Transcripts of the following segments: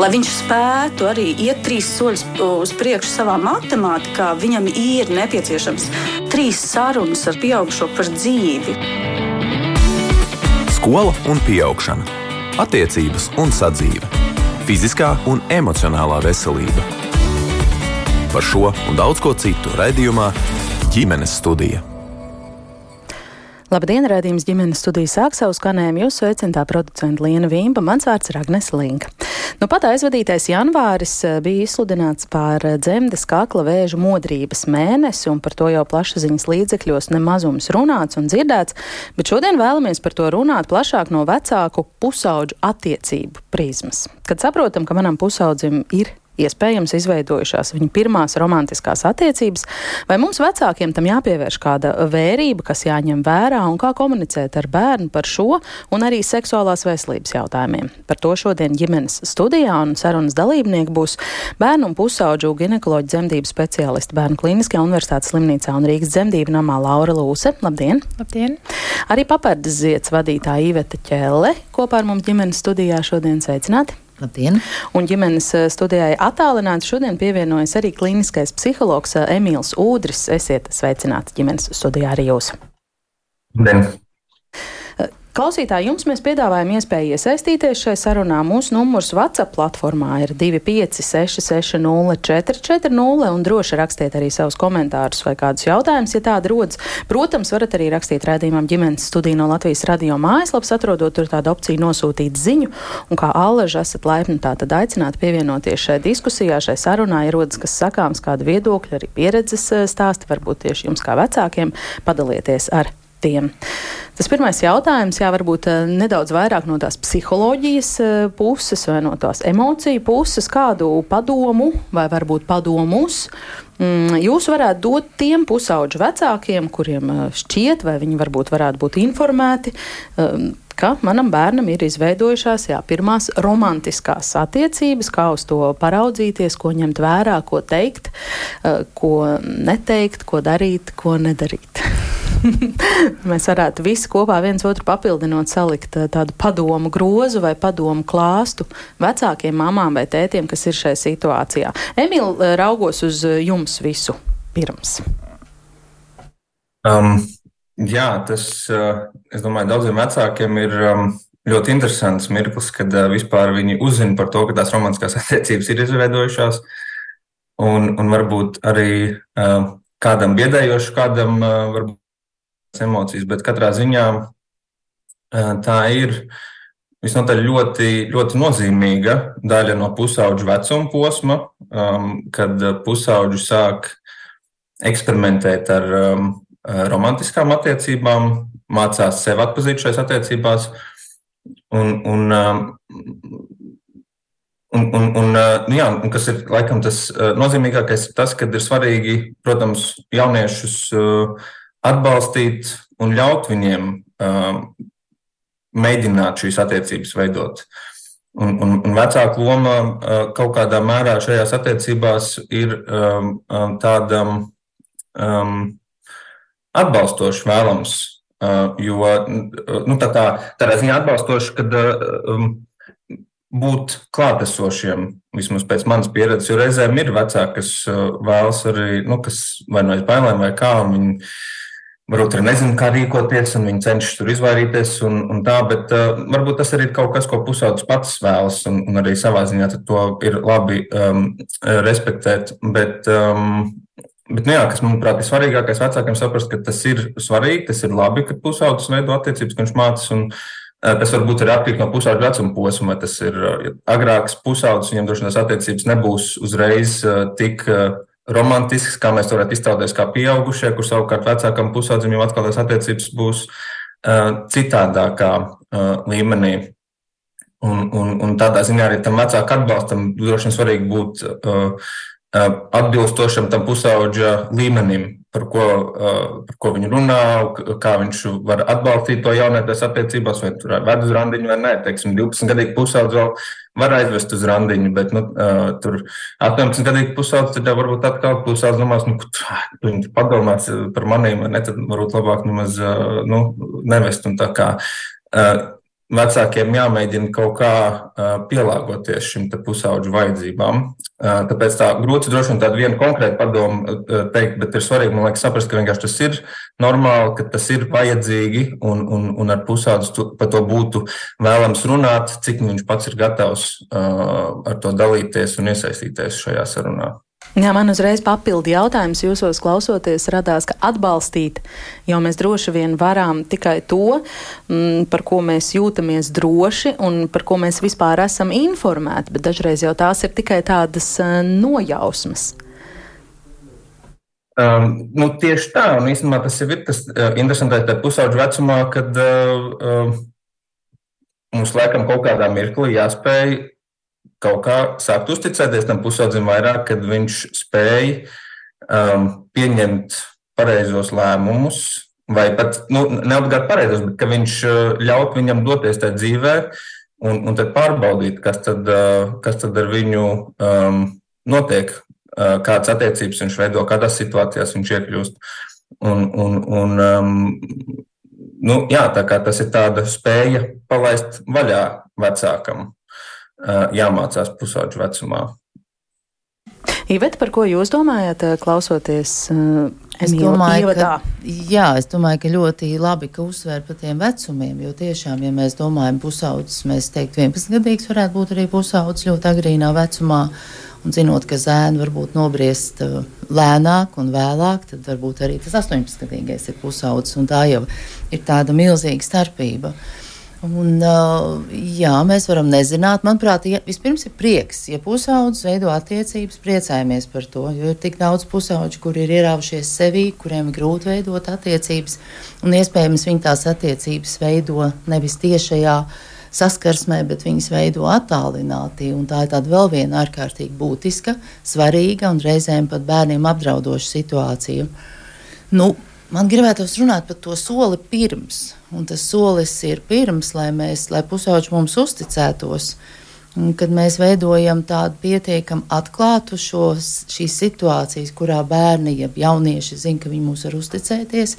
lai viņš spētu arī iet trīs soļus uz priekšu savā matemātikā, viņam ir nepieciešams trīs sarunas ar pieaugušo par dzīvi. Skola un augšana, attiecības un sadzīve, fiziskā un emocionālā veselība. Par šo un daudz ko citu raidījumā ģimenes studija. Labdien, rādījums ģimenes studijas sāk savu skanējumu. Jūs sveicināta producenta Liena Vīmba, mans vārds ir Agnes Linka. Nu, pat aizvadītais janvāris eh, bija izsludināts par eh, dzemdes kakla vēža modrības mēnesi, un par to jau plašsaziņas līdzekļos nemazums runāts un dzirdēts, bet šodien vēlamies par to runāt plašāk no vecāku pusauģu attiecību prizmas. Kad saprotam, ka manam pusaudzim ir iespējams izveidojušās viņa pirmās romantiskās attiecības, vai mums vecākiem tam jāpievērš kāda vērība, kas jāņem vērā un kā komunicēt ar bērnu par šo un arī seksuālās veselības jautājumiem. Par to šodien ģimenes studijā un sarunas dalībnieki būs bērnu un pusauģu ginekoloģu dzemdību speciālisti Bērnu Kliniskajā universitātes slimnīcā un Rīgas dzemdību namā Laura Lūse. Labdien! Labdien! Arī papardas ziets vadītāja Iveta Ķelle kopā ar mums ģimenes studijā šodien sveicināti! Labdien! Un ģimenes eh, studijai attālināti šodien pievienojas arī klīniskais psihologs eh, Emīls Ūdris. Esiet sveicināti ģimenes studijā arī jūs. Labdien! Klausītāji, jums mēs piedāvājam iespēju iesaistīties šai sarunā. Mūsu numurs WhatsApp platformā ir 256-60-440 un droši rakstiet arī savus komentārus vai kādus jautājumus, ja tādi rodas. Protams, varat arī rakstīt rādījumam ģimenes studiju no Latvijas radio mājaslapas, atrodot tur tādu opciju nosūtīt ziņu. Un kā Allaža esat laipni tā tad aicināti pievienoties šai diskusijā, šai sarunā, ja rodas kas sakāms, kāda viedokļa, arī pieredzes eh, stāsti, varbūt tieši jums kā vecākiem, padalieties ar tiem. Tas pirmais jautājums, jā, varbūt eh, nedaudz vairāk no tās psiholoģijas eh, puses vai no tās emociju puses, kādu padomu vai varbūt padomus mm, jūs varētu dot tiem pusauģu vecākiem, kuriem eh, šķiet, vai viņi varbūt varētu būt informēti, ka manam bērnam ir izveidojušās jā, pirmās romantiskās attiecības, kā uz to paraudzīties, ko ņemt vērā, ko teikt, ko neteikt, ko darīt, ko nedarīt. mēs varētu visi kopā viens otru papildinot, salikt eh, tādu padomu grozu vai padomu klāstu vecākiem mamām vai tētiem, kas ir šajā situācijā. Emīl, eh, raugos uz eh, jums visu pirms. Um, jā, tas, es domāju, daudziem vecākiem ir um, ļoti interesants mirklis, kad uh, vispār viņi uzzina par to, ka tās romantiskās attiecības ir izveidojušās. Un, un varbūt arī uh, kādam biedējoši, kādam uh, emocijas, bet katrā ziņā tā ir visnotaļ ļoti, ļoti nozīmīga daļa no pusauģu vecuma posma, kad pusauģi sāk eksperimentēt ar romantiskām attiecībām, mācās sevi atpazīt šajās attiecībās. Un, un, un, un, un, nu jā, un kas ir laikam tas nozīmīgākais, ir tas, ka ir svarīgi, protams, jauniešus atbalstīt un ļaut viņiem uh, mēģināt šīs attiecības veidot. Un, un, un vecāka loma uh, kaut kādā mērā šajās attiecībās ir um, um, tāda um, atbalstoša, vēlams. Uh, jo nu, tā kā, tādā ziņā atbalstoša, kad uh, um, būt klātesošiem, vismaz pēc manas pieredzes, jo reizēm ir vecāki, kas uh, vēlas arī, nu, kas vai no aiz bailēm vai kā, un viņi varbūt arī nezina, kā rīkoties, un viņi cenšas tur izvairīties. Un, un tā, bet uh, varbūt tas arī ir kaut kas, ko pusaudzis pats vēlas, un, un arī savā ziņā to ir labi um, respektēt. Bet, um, Bet, nu jā, kas manuprāt ir svarīgākais vecākiem saprast, ka tas ir svarīgi, tas ir labi, ka pusaudzis veido attiecības, ka viņš mācās. Un uh, tas varbūt ir atkarīgs no pusauģa vecuma posma, vai tas ir uh, agrāks pusaudzis, viņam droši vien tās attiecības nebūs uzreiz uh, tik romantisks, kā mēs varētu iztēloties, kā pieaugušie, kur savukārt vecākam pusaudzim jau atkal tās attiecības būs uh, citādākā uh, līmenī. Un, un, un tādā ziņā arī tam vecākam atbalstam droši vien svarīgi būt uh, atbilstošam tam pusauģa līmenim, par ko, par ko viņi runā, kā viņš var atbalstīt to jaunietēs attiecībās, vai tur ved uz randiņu vai nē. Teiksim, 12 gadīgi pusaudzi vēl var aizvest uz randiņu, bet nu, tur 18 gadīgi pusaudzi tad varbūt atkal pusaudzi domās, nu, viņi padomās par manīm, vai ne, tad varbūt labāk nemaz nu, nevest un tā kā. Vecākiem jāmēģina kaut kā pielāgoties šim pusauģu vajadzībām. Tāpēc tā grūti droši vien tādu vienu konkrētu padomu teikt, bet ir svarīgi, man liekas, saprast, ka tas ir normāli, ka tas ir vajadzīgi un, un, un ar pusauģu par to būtu vēlams runāt, cik viņš pats ir gatavs ar to dalīties un iesaistīties šajā sarunā. Jā, man uzreiz papildi jautājums jūsos klausoties radās, ka atbalstīt jau mēs droši vien varam tikai to, m, mm, par ko mēs jūtamies droši un par ko mēs vispār esam informēti, bet dažreiz jau tās ir tikai tādas uh, nojausmas. Um, nu, tieši tā, un īstenībā tas ir tas uh, interesantais tajā pusauģu vecumā, kad uh, uh, mums laikam kaut kādā mirklī jāspēj kaut kā sākt uzticēties tam pusaudzim vairāk, kad viņš spēj um, pieņemt pareizos lēmumus, vai pat nu, neobligāti pareizos, bet ka viņš uh, ļaut viņam doties tajā dzīvē un, un tad pārbaudīt, kas tad, uh, kas tad ar viņu um, notiek, uh, kādas attiecības viņš veido, kādās situācijās viņš iekļūst. Un, un, un, um, nu, jā, tā kā tas ir tāda spēja palaist vaļā vecākam jāmācās pusauģu vecumā. Iveta, par ko jūs domājat, klausoties? Es domāju, ka, jā, es domāju, ka ļoti labi, ka uzsver par tiem vecumiem, jo tiešām, ja mēs domājam pusaudzes, mēs teiktu 11 gadīgs varētu būt arī pusaudzes ļoti agrīnā vecumā, un zinot, ka zēni varbūt nobriest lēnāk un vēlāk, tad varbūt arī tas 18 gadīgais ir pusaudzes, un tā jau ir tāda milzīga starpība. Uh, Un, uh, jā, mēs varam nezināt. Manuprāt, ja, vispirms ir prieks, ja pusaudzis veido attiecības, priecājamies par to. Jo ir tik daudz pusauģu, kuri ir ieraušies sevī, kuriem ir grūti veidot attiecības. Un iespējams, viņi tās attiecības veido nevis tiešajā saskarsmē, bet viņas veido attālināti. Tā ir tāda vēl viena ārkārtīgi būtiska, svarīga un reizēm pat bērniem apdraudoša situācija. Nu, Man gribētos runāt par to soli pirms, un tas solis ir pirms, lai mēs, lai pusauģi mums uzticētos. Un kad mēs veidojam tādu pietiekami atklātu šos, šīs situācijas, kurā bērni, ja jaunieši zina, ka viņi mūs var uzticēties,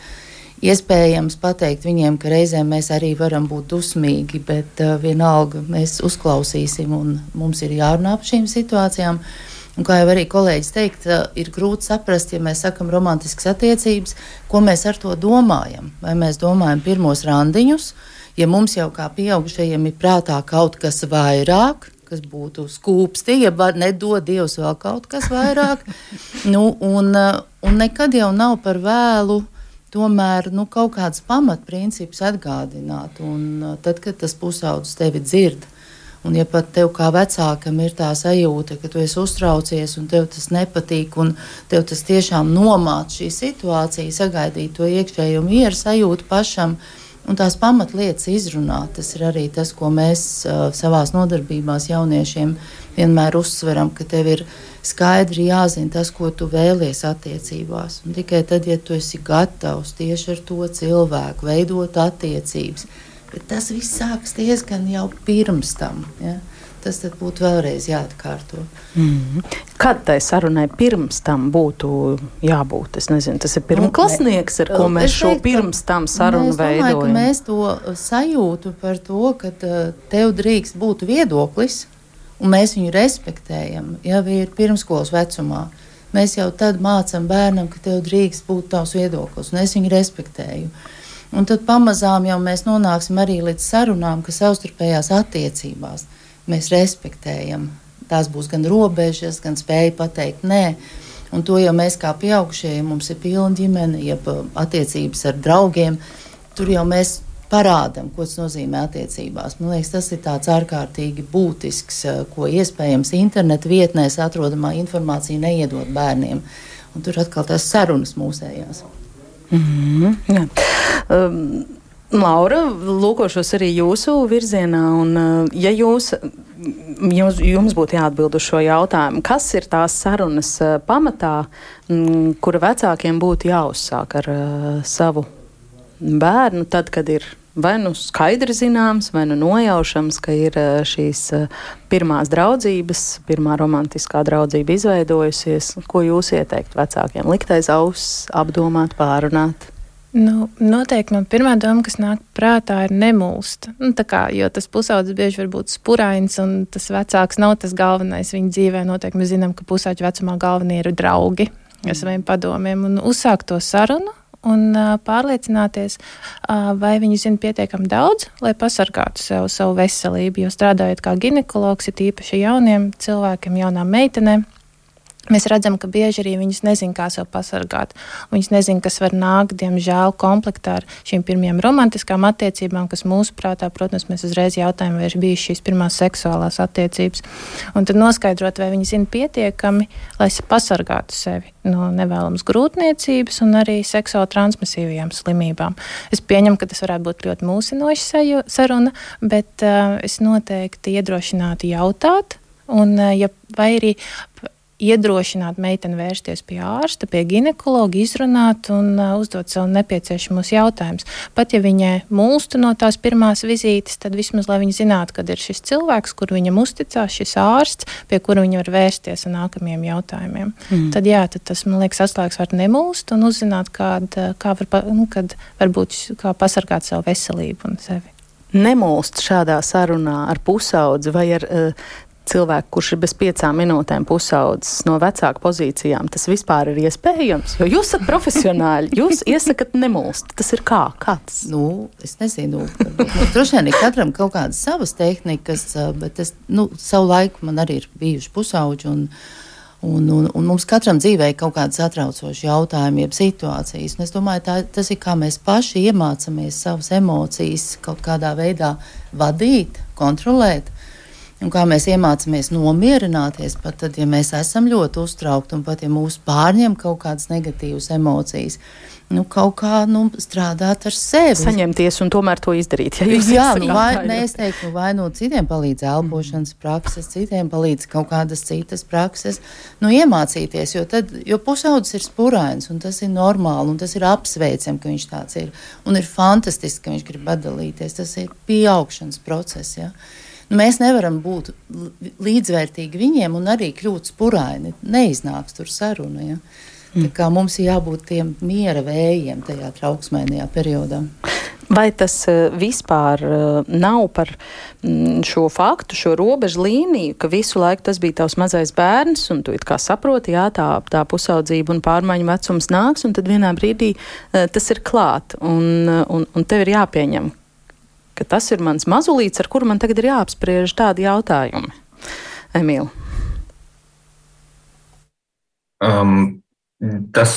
iespējams pateikt viņiem, ka reizēm mēs arī varam būt dusmīgi, bet uh, vienalga mēs uzklausīsim un mums ir jārunā par šīm situācijām. Uh, Un, kā jau arī kolēģis teikt, ir grūti saprast, ja mēs sakam romantiskas attiecības, ko mēs ar to domājam. Vai mēs domājam pirmos randiņus, ja mums jau kā pieaugušajiem ir prātā kaut kas vairāk, kas būtu skūpsti, ja nedod Dievs vēl kaut kas vairāk. nu, un, un nekad jau nav par vēlu tomēr nu, kaut kādas pamatprincipus atgādināt. Un tad, kad tas pusaudzis tevi dzird, Un, ja pat tev kā vecākam ir tā sajūta, ka tu esi uztraucies un tev tas nepatīk, un tev tas tiešām nomāca šī situācija, sagaidīt to iekšējo mieru sajūtu pašam. Un tās pamatlietas izrunāt, tas ir arī tas, ko mēs uh, savā nodarbībās jauniešiem vienmēr uzsveram, ka tev ir skaidri jāzina tas, ko tu vēlies attiecībās. Un tikai tad, ja tu esi gatavs tieši ar to cilvēku veidot attiecības, Bet tas viss sākas diezgan jau pirms tam. Ja? Tas būtu vēlreiz jāatkārto. Mm. Kad tai sarunai pirms tam būtu jābūt? Es nezinu, tas ir pirmklasnieks, ar ko mēs šo pirms tam sarunu veidojam. Mēs to sajūtu par to, ka tev drīkst būt viedoklis, un mēs viņu respektējam, ja ir pirmskolas vecumā. Mēs jau tad mācām bērnam, ka tev drīkst būt tavs viedoklis, un es viņu respektēju. Un tad pamazām jau mēs nonāksim arī līdz sarunām, ka savstarpējās attiecībās mēs respektējam. Tās būs gan robežas, gan spēja pateikt nē. Un to jau mēs kā pieaugušie, ja mums ir pilna ģimene, jeb attiecības ar draugiem, tur jau mēs parādām, ko tas nozīmē attiecībās. Man liekas, tas ir tāds ārkārtīgi būtisks, ko iespējams internetu vietnēs atrodamā informācija neiedod bērniem. Un tur atkal tās sarunas mūsējās. Mm -hmm, um, Laura, lūkošos arī jūsu virzienā, un uh, ja jūs, jums, jums būtu jāatbild uz šo jautājumu, kas ir tās sarunas uh, pamatā, kura vecākiem būtu jāuzsāk ar uh, savu bērnu, tad, kad ir vai nu skaidri zināms, vai nu nojaušams, ka ir eh, šīs eh, pirmās draudzības, pirmā romantiskā draudzība izveidojusies. Ko jūs ieteikt vecākiem? Likt aiz auss, apdomāt, pārunāt. Nu, noteikti man pirmā doma, kas nāk prātā, ir nemūst. Nu, kā, jo tas pusaudzis bieži var būt spurains, un tas vecāks nav tas galvenais viņa dzīvē. Noteikti mēs zinām, ka pusauģa vecumā galvenie ir draugi ar saviem padomiem un uzsākt to sarunu. Un pārliecināties, vai viņi zina pietiekami daudz, lai pasargātu sev savu veselību. Jo strādājot kā ginekologs, ir īpaši jauniem cilvēkiem, jaunām meitenēm, Mēs redzam, ka bieži arī viņas nezina, kā sev pasargāt. Viņas nezina, kas var nākt, diemžēl, komplektā ar šīm pirmajām romantiskām attiecībām, kas mūsuprātā, protams, mēs uzreiz jautājam, vai ir bijušas šīs pirmās seksuālās attiecības. Un tad noskaidrot, vai viņi zina pietiekami, lai pasargātu sevi no nevēlamas grūtniecības un arī seksuāli transmisīvajām slimībām. Es pieņemu, ka tas varētu būt ļoti mūsinoša saruna, bet uh, es noteikti iedrošinātu jautāt. Un, uh, ja, vai arī iedrošināt meiteni vērsties pie ārsta, pie ginekologa, izrunāt un uh, uzdot sev nepieciešamos jautājumus. Pat ja viņai mūstu no tās pirmās vizītes, tad vismaz lai viņa zinātu, kad ir šis cilvēks, kur viņam uzticās, šis ārsts, pie kura viņa var vērsties ar nākamajiem jautājumiem. Mm. Tad, jā, tad tas, man liekas, atslēgas var nemūst un uzzināt, kād, kā var, nu, kad varbūt kā pasargāt savu veselību un sevi nemūst šādā sarunā ar pusaudzi vai ar uh, cilvēku, kurš ir bez piecām minūtēm pusaudzis no vecāku pozīcijām, tas vispār ir iespējams? Jo jūs esat profesionāļi, jūs iesakat nemulst. Tas ir kā? Kāds? Nu, es nezinu. Nu, droši vien ir katram kaut kādas savas tehnikas, bet es, nu, savu laiku man arī ir bijuši pusauģi. Un, Un, un, un mums katram dzīvē ir kaut kāda satraucoša jautājuma, jeb situācijas. Un es domāju, tā, tas ir kā mēs paši iemācāmies savas emocijas kaut kādā veidā vadīt, kontrolēt. Un kā mēs iemācāmies nomierināties, pat tad, ja mēs esam ļoti uztraukti un pat ja mūs pārņem kaut kādas negatīvas emocijas, nu, kaut kā nu, strādāt ar sevi. Saņemties un tomēr to izdarīt. Ja Jā, nu, vai, ne, es teiktu, nu, vai no citiem palīdz elpošanas prakses, citiem palīdz kaut kādas citas prakses. Nu, iemācīties, jo, tad, jo pusaudzis ir spurains un tas ir normāli un tas ir apsveicami, ka viņš tāds ir. Un ir fantastiski, ka viņš grib padalīties. Tas ir pieaugšanas process. Ja? Mēs nevaram būt līdzvērtīgi viņiem un arī kļūt spuraini. Neiznāks tur saruna. Ja? Mm. Tā kā mums ir jābūt tiem miera vējiem tajā trauksmēnajā periodā. Vai tas uh, vispār uh, nav par mm, šo faktu, šo robežu līniju, ka visu laiku tas bija tavs mazais bērns, un tu kā saproti, jā, tā, tā pusaudzība un pārmaiņu vecums nāks, un tad vienā brīdī uh, tas ir klāt, un, un, un tev ir jāpieņem, ka tas ir mans mazulīts, ar kuru man tagad ir jāapspriež tādi jautājumi. Emīl. Um, tas,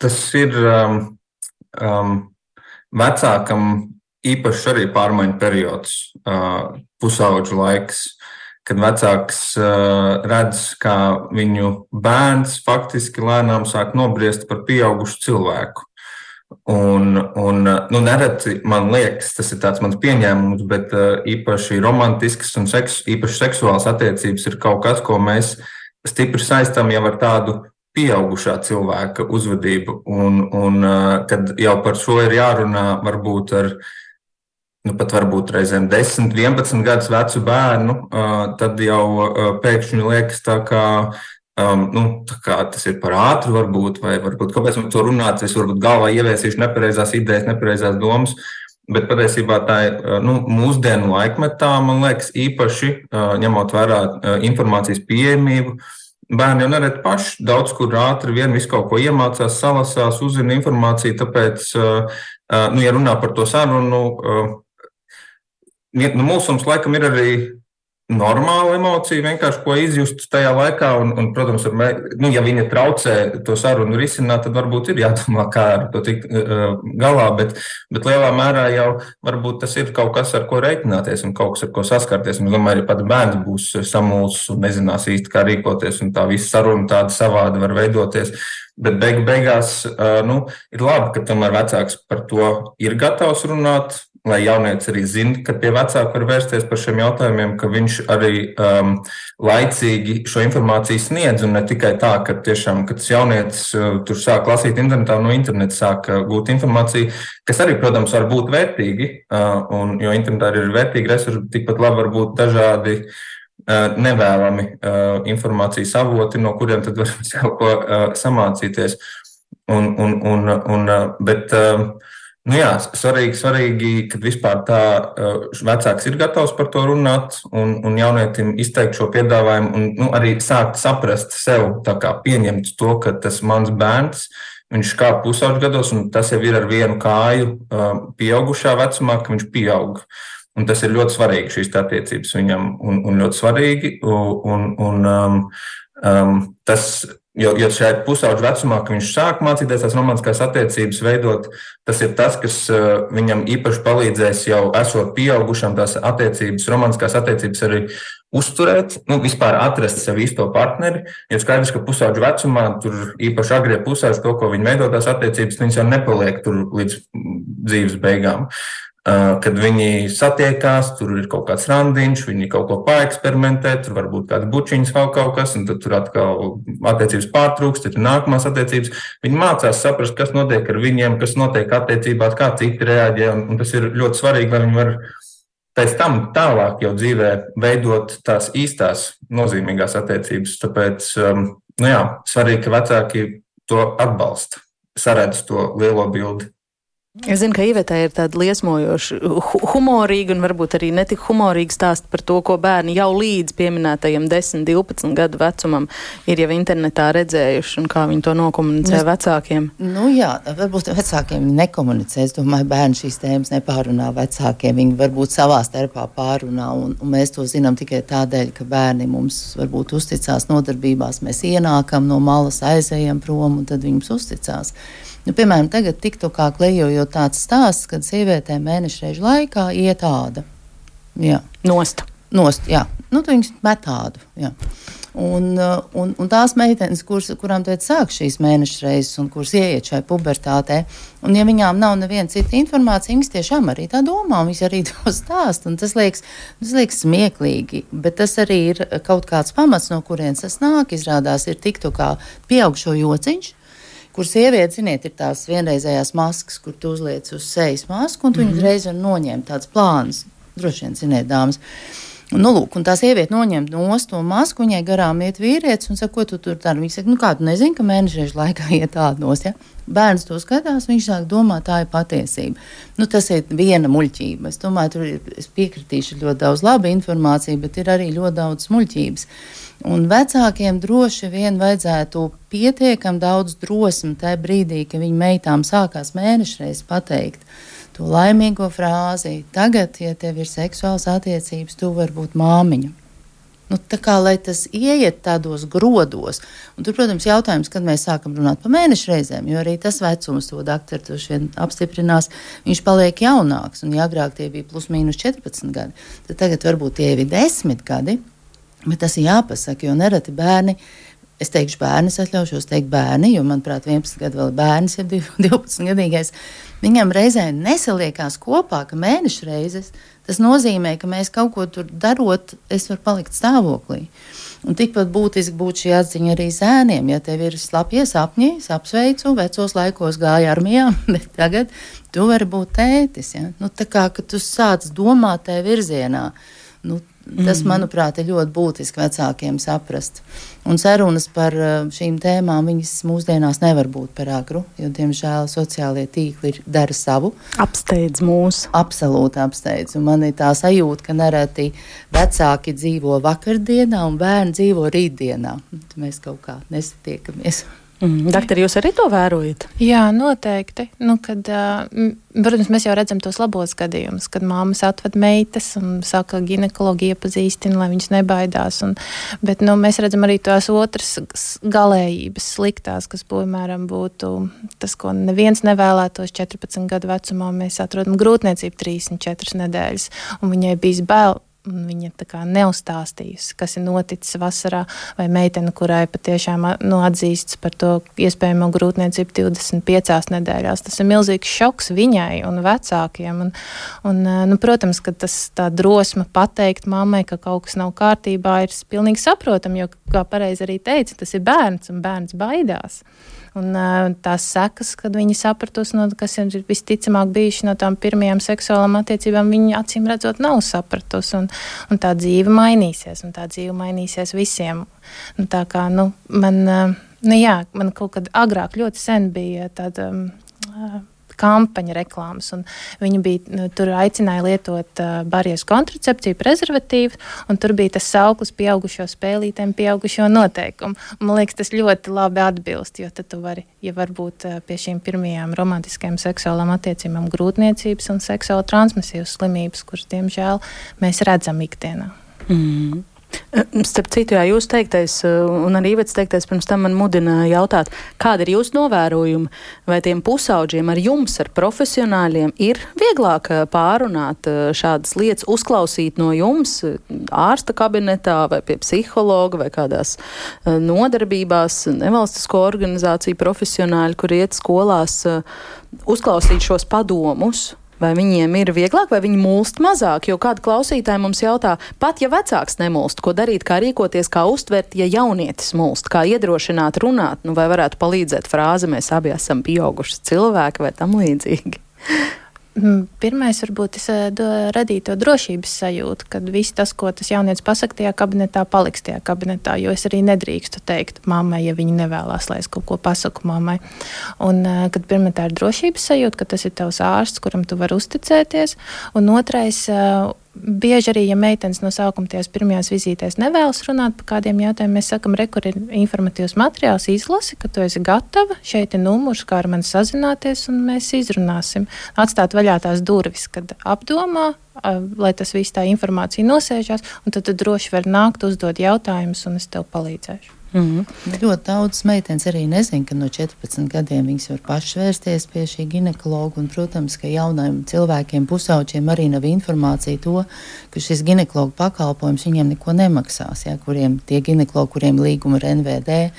tas ir um, um, vecākam īpaši arī pārmaiņu periods, uh, pusauģu laiks, kad vecāks uh, redz, kā viņu bērns faktiski lēnām sāk nobriest par pieaugušu cilvēku. Un, un nu, nereti man liekas, tas ir tāds mans pieņēmums, bet uh, īpaši romantisks un seks, īpaši seksuāls attiecības ir kaut kas, ko mēs stipri saistām jau ar tādu pieaugušā cilvēka uzvedību. Un, un uh, kad jau par šo ir jārunā, varbūt ar nu, pat varbūt reizēm 10, 11 gadus vecu bērnu, uh, tad jau pēkšņi liekas tā kā Um, nu, tas ir par ātru, varbūt, vai varbūt kāpēc man to runāt. Es varbūt galvā ieviesīšu nepareizās idejas, nepareizās domas. Bet patiesībā tā ir uh, nu, mūsdienu laikmetā, man liekas, īpaši uh, ņemot vērā uh, informācijas pieejamību. Bērni jau nereti paši daudz kur ātri vien visu kaut ko iemācās, salasās, uzzina informāciju. Tāpēc, nu, ja runā par to sarunu, nu, mūsu mums laikam ir arī normāla emocija, vienkārši ko izjust tajā laikā. Un, un protams, mē, nu, ja viņa traucē to sarunu risināt, tad varbūt ir jādomā, kā ar to tikt uh, galā. Bet, bet lielā mērā jau varbūt tas ir kaut kas, ar ko reiķināties un kaut kas, ar ko saskarties. Un es domāju, ja pat bērns būs samulsis un nezinās īsti, kā rīkoties, un tā visa saruna tāda savāda var veidoties. Bet beigu beigās uh, nu, ir labi, ka tomēr vecāks par to ir gatavs runāt, lai jaunietis arī zina, ka pie vecāka var vērsties par šiem jautājumiem, ka viņš arī um, laicīgi šo informāciju sniedz. Un ne tikai tā, ka tiešām, kad jaunietis uh, tur sāk lasīt internetā, no interneta sāk uh, gūt informāciju, kas arī, protams, var būt vērtīgi, uh, un, jo internetā ir vērtīgi resursi, tikpat labi var būt dažādi. Uh, nevēlami uh, informācijas avoti, no kuriem tad var kaut ko uh, samācīties. Un, un, un, un, bet, nu jā, svarīgi, svarīgi, ka vispār tā vecāks ir gatavs par to runāt un, un jaunietim izteikt šo piedāvājumu un nu, arī sākt saprast sev, kā pieņemt to, ka tas mans bērns Viņš kāp pusauģu gados, un tas jau ir ar vienu kāju pieaugušā vecumā, ka viņš pieaug. Un tas ir ļoti svarīgi šīs attiecības viņam, un, un ļoti svarīgi. Un, un, um, um, tas, jo, jo šajā pusauģu vecumā, kad viņš sāk mācīties tās romantiskās attiecības veidot, tas ir tas, kas uh, viņam īpaši palīdzēs jau esot pieaugušam, tās attiecības, romantiskās attiecības arī uzturēt, nu, vispār atrast sev īsto partneri. Jo skaidrs, ka pusauģu vecumā, tur īpaši agrie pusauģi, to, ko viņi veido tās attiecības, viņas jau nepaliek tur līdz dzīves beigām. Kad viņi satiekās, tur ir kaut kāds randiņš, viņi kaut ko paeksperimentē, tur varbūt kāds bučiņš vēl kaut kas, un tad tur atkal attiecības pārtrūkst, tad ir nākamās attiecības. Viņi mācās saprast, kas notiek ar viņiem, kas notiek attiecībās, kā citi reaģē, un, un tas ir ļoti svarīgi, lai viņi varētu pēc tam tālāk jau dzīvē veidot tās īstās nozīmīgās attiecības. Tāpēc, um, nu jā, svarīgi, ka vecāki to atbalsta, saredz to lielo bildi. Es zinu, ka Ivetē ir tāda liesmojoša, humorīga un varbūt arī netik humorīga stāsta par to, ko bērni jau līdz pieminētajam 10, 12 gadu vecumam ir jau internetā redzējuši un kā viņi to nokomunicē es, vecākiem. Nu jā, varbūt vecākiem nekomunicē. Es domāju, bērni šīs tēmas nepārunā vecākiem. Viņi varbūt savā starpā pārunā un, un mēs to zinām tikai tādēļ, ka bērni mums varbūt uzticās nodarbībās. Mēs ienākam no malas, aizējam prom un tad viņi mums uzticās. Nu, piemēram, tagad tiktu kā klejojot tāds stāsts, kad sievietēm mēneša reižu laikā iet āda. Jā. Nost. Nost, jā. Nu, viņas met tādu. Jā. Un, uh, un, un tās meitenes, kuras, kurām teica, sāk šīs mēneša reizes, un kuras ieiet šai pubertātē, un ja viņām nav neviena cita informācija, viņas tiešām arī tā domā, un viņas arī to stāst. Tas liekas, tas liekas smieklīgi, bet tas arī ir kaut kāds pamats, no kurienes tas nāk. Izrādās, ir tiktu kā pieaugšo jociņš, kur sieviete, ziniet, ir tās vienreizējās maskas, kur tu uzliec uz sejas masku, un tu mm -hmm. viņu reiz var noņemt tāds plāns. Droši vien, ziniet, dāmas. Nu, lūk, un tā sieviete noņem no to masku, viņai garām iet vīrietis un saka, ko tu tur dari. Viņa saka, nu kā tu nezini, ka mēneša laikā iet tāda nos. Ja? Bērns to skatās, viņš sāk domāt, tā ir patiesība. Nu, tas ir viena muļķība. Es domāju, tur ir, es piekritīšu ļoti daudz laba informācija, bet ir arī ļoti daudz muļķības. Un vecākiem droši vien vajadzētu pietiekami daudz drosmi tajā brīdī, kad viņu meitām sākās mēnešreiz pateikt to laimīgo frāzi: Tagad, ja tev ir seksuāls attiecības, tu vari būt māmiņa. Nu, tā kā lai tas ieiet tādos grodos, un tur, protams, jautājums, kad mēs sākam runāt par mēnešu reizēm, jo arī tas vecums, to doktori to šodien apstiprinās, viņš paliek jaunāks. Un, agrāk tie bija plus mīnus 14 gadi, tad tagad varbūt tie ir 10 gadi. Bet tas ir jāpasaka, jo nereti bērni. Es teikšu, bērni, atļaušos teikt, bērni, jo, manuprāt, 11 gadu vēl bērns ir 12 gadīgais. Viņam reizē nesaliekās kopā, ka mēneša reizes tas nozīmē, ka mēs kaut ko tur darot, es varu palikt stāvoklī. Un tikpat būtiski būtu šī atziņa arī zēniem. Ja tev ir slapjie sapņi, es apsveicu, vecos laikos gāja armijā, bet tagad tu vari būt tētis. Ja? Nu, tā kā tu sāc domāt tajā virzienā. Nu, Tas, mhm. manuprāt, ir ļoti būtiski vecākiem saprast. Un sarunas par uh, šīm tēmām viņas mūsdienās nevar būt par agru, jo, diemžēl, sociālie tīkli ir, dara savu. Apsteidz mūs. Absolūti apsteidz. Un man ir tā sajūta, ka nereti vecāki dzīvo vakardienā un bērni dzīvo rītdienā. Mēs kaut kā nesatiekamies. Mm, Doktor, jūs arī to vērojat? Jā, noteikti. Nu, kad, protams, mēs jau redzam tos labos gadījumus, kad māmas atved meitas un saka, ginekologi iepazīstina, lai viņas nebaidās. Un, bet nu, mēs redzam arī tās otras galējības sliktās, kas, piemēram, būtu tas, ko neviens nevēlētos 14 gadu vecumā. Mēs atrodam grūtniecību 34 nedēļas, un viņai bija bail Viņa neuzstāstījusi, kas ir noticis vasarā, vai meitene, kurai patiešām nu, atzīstas par to iespējamo grūtniecību 25 nedēļās. Tas ir milzīgs šoks viņai un vecākiem. Un, un, nu, protams, ka tas tā drosme pateikt mammai, ka kaut kas nav kārtībā, ir pilnīgi saprotami, jo, kā pareizi arī teica, tas ir bērns un bērns baidās. Un, uh, tās sekas, kad viņi sapratusi, no, kas ir visticamāk bijuši no tām pirmajām seksuālām attiecībām, viņi acīm redzot nav sapratusi. Un, un tā dzīve mainīsies, un tā dzīve mainīsies visiem. Nu, tā kā nu, man. Uh, Nu, jā, man kaut kad agrāk ļoti sen bija tāda. Um, kampaņa reklāmas. Viņi bija, nu, tur aicināja lietot uh, barjeras kontracepciju, prezervatīvu, un tur bija tas sauklis pieaugušo spēlītēm, pieaugušo noteikumu. Un, man liekas, tas ļoti labi atbilst, jo tad tu vari, ja varbūt uh, pie šīm pirmajām romantiskajām seksuālām attiecībām grūtniecības un seksuāla transmisijas slimības, kuras, diemžēl, mēs redzam ikdienā. Mm. Starp citu, jā, jūs teiktais, un arī Ivets teiktais, pirms tam man mudina jautāt, kāda ir jūsu novērojuma, vai tiem pusauģiem ar jums, ar profesionāļiem, ir vieglāk pārunāt šādas lietas, uzklausīt no jums ārsta kabinetā vai pie psihologa vai kādās nodarbībās, nevalstisko organizāciju profesionāļi, kur iet skolās, uzklausīt šos padomus Vai viņiem ir vieglāk, vai viņi mūlst mazāk? Jo kāda klausītāja mums jautā, pat ja vecāks nemulst, ko darīt, kā rīkoties, kā uztvert, ja jaunietis mulst, kā iedrošināt runāt, nu vai varētu palīdzēt frāze, mēs abi esam pieauguši cilvēki vai tam līdzīgi. Mm, pirmais, varbūt, es eh, radīju to drošības sajūtu, ka viss tas, ko tas jaunietis pasakā tajā kabinetā, paliks tajā kabinetā. Jo es arī nedrīkstu teikt mammai, ja viņa nevēlas, lai es kaut ko pasaku mammai. Un, eh, kad pirmā tā ir drošības sajūta, ka tas ir tavs ārsts, kuram tu vari uzticēties. Un otrais, eh, bieži arī, ja meitenes no sākuma tajās pirmajās vizītēs nevēlas runāt par kādiem jautājumiem, mēs sakam, re, kur ir informatīvs materiāls, izlasi, ka tu esi gatava, šeit ir numurs, kā ar mani sazināties, un mēs izrunāsim. Atstāt vaļā tās durvis, kad apdomā, lai tas viss tā informācija nosēžās, un tad tu droši var nākt, uzdot jautājumus, un es tev palīdzēšu. Mm -hmm. Ļoti daudzas meitenes arī nezina, ka no 14 gadiem viņas var pašas vērsties pie šī ginekologa. Un, protams, ka jauniem cilvēkiem, pusauģiem arī nav informācija to, ka šis ginekologa pakalpojums viņiem neko nemaksās. Ja, kuriem tie ginekologi, kuriem līguma ar NVD.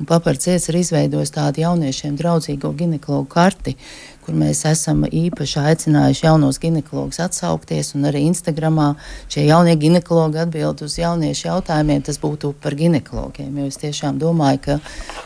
Un paparcies ir izveidojis tādu jauniešiem draudzīgo ginekologu karti, kur mēs esam īpaši aicinājuši jaunos ginekologus atsaukties, arī Instagramā šie jaunie ginekologi atbild uz jauniešu jautājumiem. Tas būtu par ginekologiem, jo es tiešām domāju, ka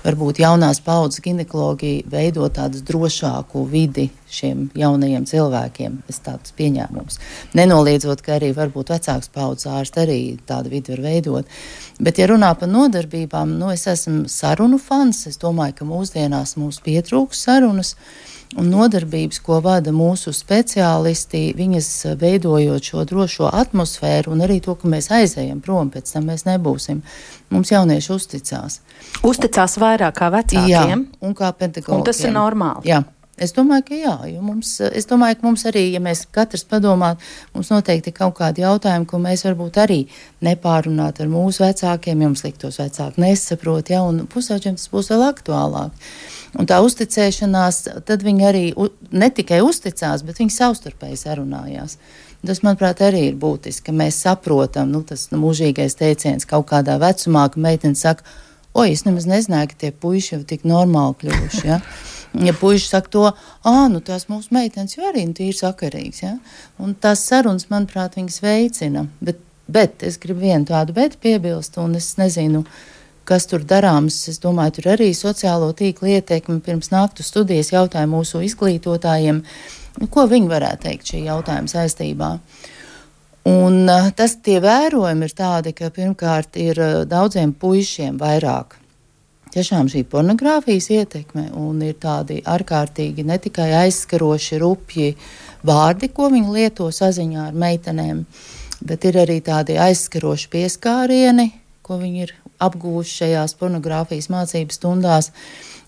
varbūt jaunās paudzes ginekologi veido tādu drošāku vidi šiem jaunajiem cilvēkiem. Es tādus pieņēmumus. Nenoliedzot, ka arī varbūt vecāks paudzes ārsts arī tādu vidi var veidot. Bet, ja runā par nodarbībām, nu, es esmu sarunu fans. Es domāju, ka mūsdienās mums pietrūks sarunas. Uh, un nodarbības, ko vada mūsu speciālisti, viņas veidojot šo drošo atmosfēru un arī to, ka mēs aizējam prom, pēc tam mēs nebūsim. Mums jaunieši uzticās. Uzticās vairāk kā vecākiem? Jā, un kā pedagogiem. Un tas ir normāli. Jā. Es domāju, ka jā, jo mums, es domāju, ka mums arī, ja mēs katrs padomātu, mums noteikti ir kaut kādi jautājumi, ko mēs varbūt arī nepārunāt ar mūsu vecākiem, ja mums liktos vecāki nesaprot, ja, un pusauģiem tas būs vēl aktuālāk. Un tā uzticēšanās, tad viņi arī ne tikai uzticās, bet viņi savstarpēji sarunājās. Tas, manuprāt, arī ir būtiski, ka mēs saprotam, nu, tas nu, mūžīgais teiciens kaut kādā vecumā, ka meitene saka, oi, es nemaz nezināju, ka tie puiši jau tik normāli kļuvuši. Ja? Ja puiši saka to, ah, nu tās mūsu meitenes jau arī nu, ir sakarīgas. Ja? Un tās sarunas, manuprāt, viņas veicina. Bet, bet es gribu vienu tādu bet piebilst, un es nezinu, kas tur darāms. Es domāju, tur arī sociālo tīklu ietekmi pirms naktu studijas jautāja mūsu izglītotājiem, ko viņi varētu teikt šī jautājuma saistībā. Un eh, tas tie vērojumi ir tādi, ka pirmkārt ir eh, daudziem puišiem vairāk. Tiešām šī pornogrāfijas ietekme un ir tādi ārkārtīgi ne tikai aizskaroši, rupji vārdi, ko viņi lieto saziņā ar meitenēm, bet ir arī tādi aizskaroši pieskārieni, ko viņi ir apgūst šajās pornogrāfijas mācību stundās.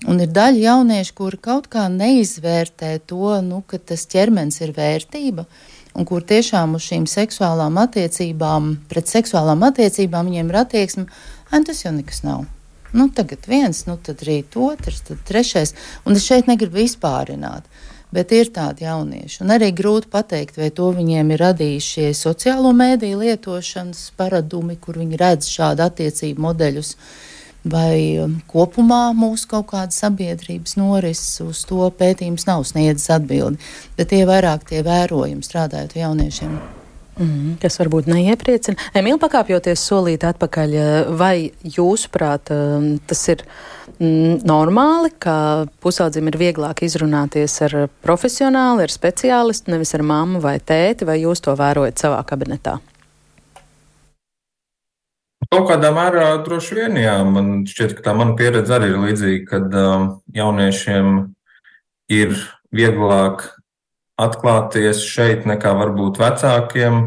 Un ir daļa jauniešu, kuri kaut kā neizvērtē to, nu, ka tas ķermenis ir vērtība, un kur tiešām uz šīm seksuālām attiecībām, pret seksuālām attiecībām viņiem ir attieksme, ka tas jau nekas nav. Nu, tagad viens, nu, tad rīt otrs, tad trešais, un es šeit negribu vispārināt. Bet ir tādi jaunieši, un arī grūti pateikt, vai to viņiem ir radījuši šie sociālo mēdīju lietošanas paradumi, kur viņi redz šādu attiecību modeļus, vai um, kopumā mūsu kaut kāda sabiedrības norises uz to pētījums nav sniedzis atbildi. Bet tie vairāk tie vērojumi strādājot jauniešiem. Mm, kas varbūt neiepriecina. Emīl, pakāpjoties solīt atpakaļ, vai jūsuprāt um, tas ir? Mm, normāli, ka pusaudzim ir vieglāk izrunāties ar profesionāli, ar speciālistu, nevis ar mammu vai tēti, vai jūs to vērojat savā kabinetā? Kaut kādā mērā droši vien, jā. Man šķiet, ka tā mana pieredze arī ir līdzīga, kad um, jauniešiem ir vieglāk atklāties šeit nekā varbūt vecākiem.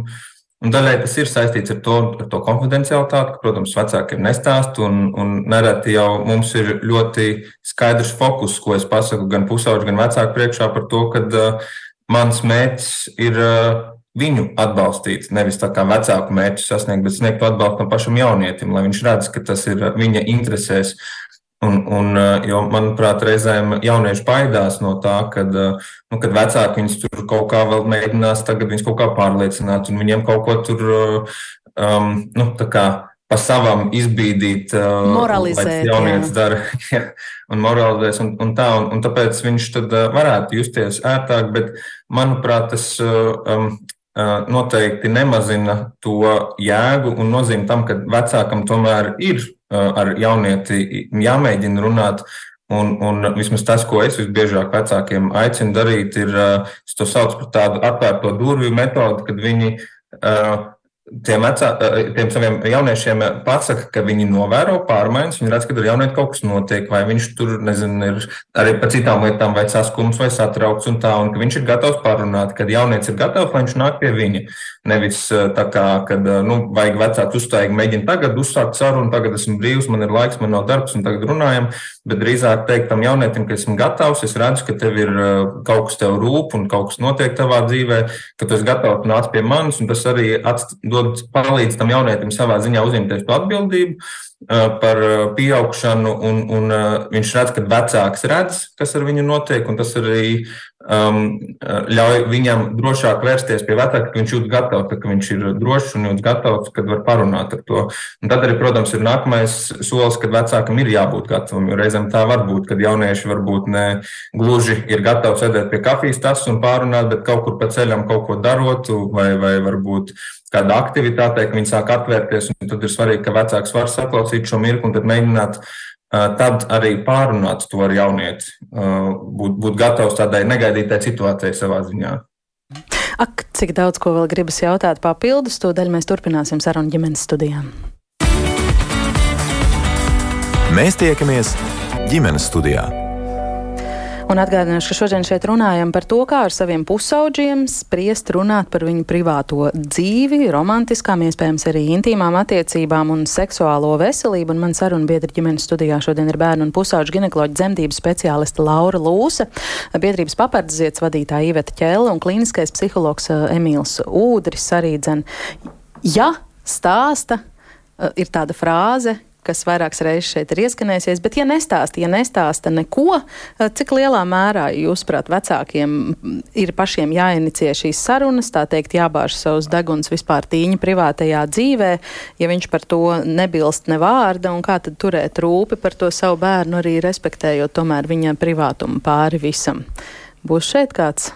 Un daļai tas ir saistīts ar to, ar to konfidencialitāti, ka, protams, vecākiem nestāst, un, un nereti jau mums ir ļoti skaidrs fokus, ko es pasaku gan pusauģi, gan vecāku priekšā par to, ka uh, mans mērķis ir uh, viņu atbalstīt, nevis tā kā vecāku mērķu sasniegt, bet sniegt atbalstu tam pašam jaunietim, lai viņš redz, ka tas ir viņa interesēs. Un, un, uh, jo, manuprāt, reizēm jaunieši baidās no tā, kad, uh, nu, kad vecāki viņus tur kaut kā vēl mēģinās, tagad viņus kaut kā pārliecināt, un viņiem kaut ko tur, uh, um, nu, tā kā pa savam izbīdīt, moralizēt. Jaunietis dara un moralizēs un, un tā, un, un tāpēc viņš tad varētu justies ērtāk, bet, manuprāt, tas um, noteikti nemazina to jēgu un nozīmi tam, ka vecākam tomēr ir ar jaunieti jāmēģina runāt. Un, un vismaz tas, ko es visbiežāk vecākiem aicinu darīt, ir, es to saucu par tādu atvērto durvju metodi, kad viņi uh, tiem, vecā, tiem saviem jauniešiem pasaka, ka viņi novēro pārmaiņas, viņi redz, ka ar jaunieti kaut kas notiek, vai viņš tur, nezinu, ir arī par citām lietām, vai saskums, vai satraukts un tā, un ka viņš ir gatavs parunāt, kad jaunietis ir gatavs, lai viņš nāk pie viņa. Nevis tā kā, kad, nu, vajag vecāks uzstājīgi mēģina tagad uzsākt sarunu, tagad esmu brīvs, man ir laiks, man nav darbs, un tagad runājam, bet drīzāk teikt tam jaunietim, ka esmu gatavs, es redzu, ka tev ir kaut kas tev rūp un kaut kas notiek tavā dzīvē, ka tu esi gatavs nāc pie manis, un tas arī dod, palīdz tam jaunietim savā ziņā uzņemties to atbildību par pieaugšanu, un, un viņš redz, ka vecāks redz, kas ar viņu notiek, un tas arī um, ļauj viņam drošāk vērsties pie vecāka, ka viņš jūtas gatavs, ka viņš ir drošs un jūtas gatavs, kad var parunāt ar to. Un tad arī, protams, ir nākamais solis, kad vecākam ir jābūt gatavam. Jo reizēm tā var būt, kad jaunieši varbūt ne gluži ir gatavi sēdēt pie kafijas tas un pārunāt, bet kaut kur pa ceļam kaut ko darot, vai, vai varbūt kāda aktivitāte, ka viņi sāk atvērties. Tad ir svarīgi, ka vecāks var saklausīt šo mirkli un tad mēģināt tad arī pārunāt to ar jaunieti, būt, būt gatavs tādai negaidītai situācijai savā ziņā. Ak, cik daudz ko vēl gribas jautāt papildus, to daļu mēs turpināsim sarunu ģimenes studijām. Mēs tiekamies ģimenes studijā. Un atgādināšu, ka šodien šeit runājam par to, kā ar saviem pusauģiem spriest runāt par viņu privāto dzīvi, romantiskām, iespējams arī intīmām attiecībām un seksuālo veselību. Un man saruna biedra ģimenes studijā šodien ir bērnu un pusauģu ginekoloģa dzemdības speciāliste Laura Lūsa, biedrības papardziets vadītāja Iveta Ķēle un klīniskais psihologs eh, Emīls Ūdris arī dzen. Ja stāsta, eh, ir tāda frāze, kas vairākas reizes šeit ir ieskanējusies, bet ja nestāsta, ja nestāsta neko, eh, cik lielā mērā jūs, prāt, vecākiem ir pašiem jāinicie šīs sarunas, tā teikt, jābāž savus deguns vispār tīņa privātajā dzīvē, ja viņš par to nebilst ne vārda, un kā tad turēt rūpi par to savu bērnu, arī respektējot tomēr viņa privātumu pāri visam. Būs šeit kāds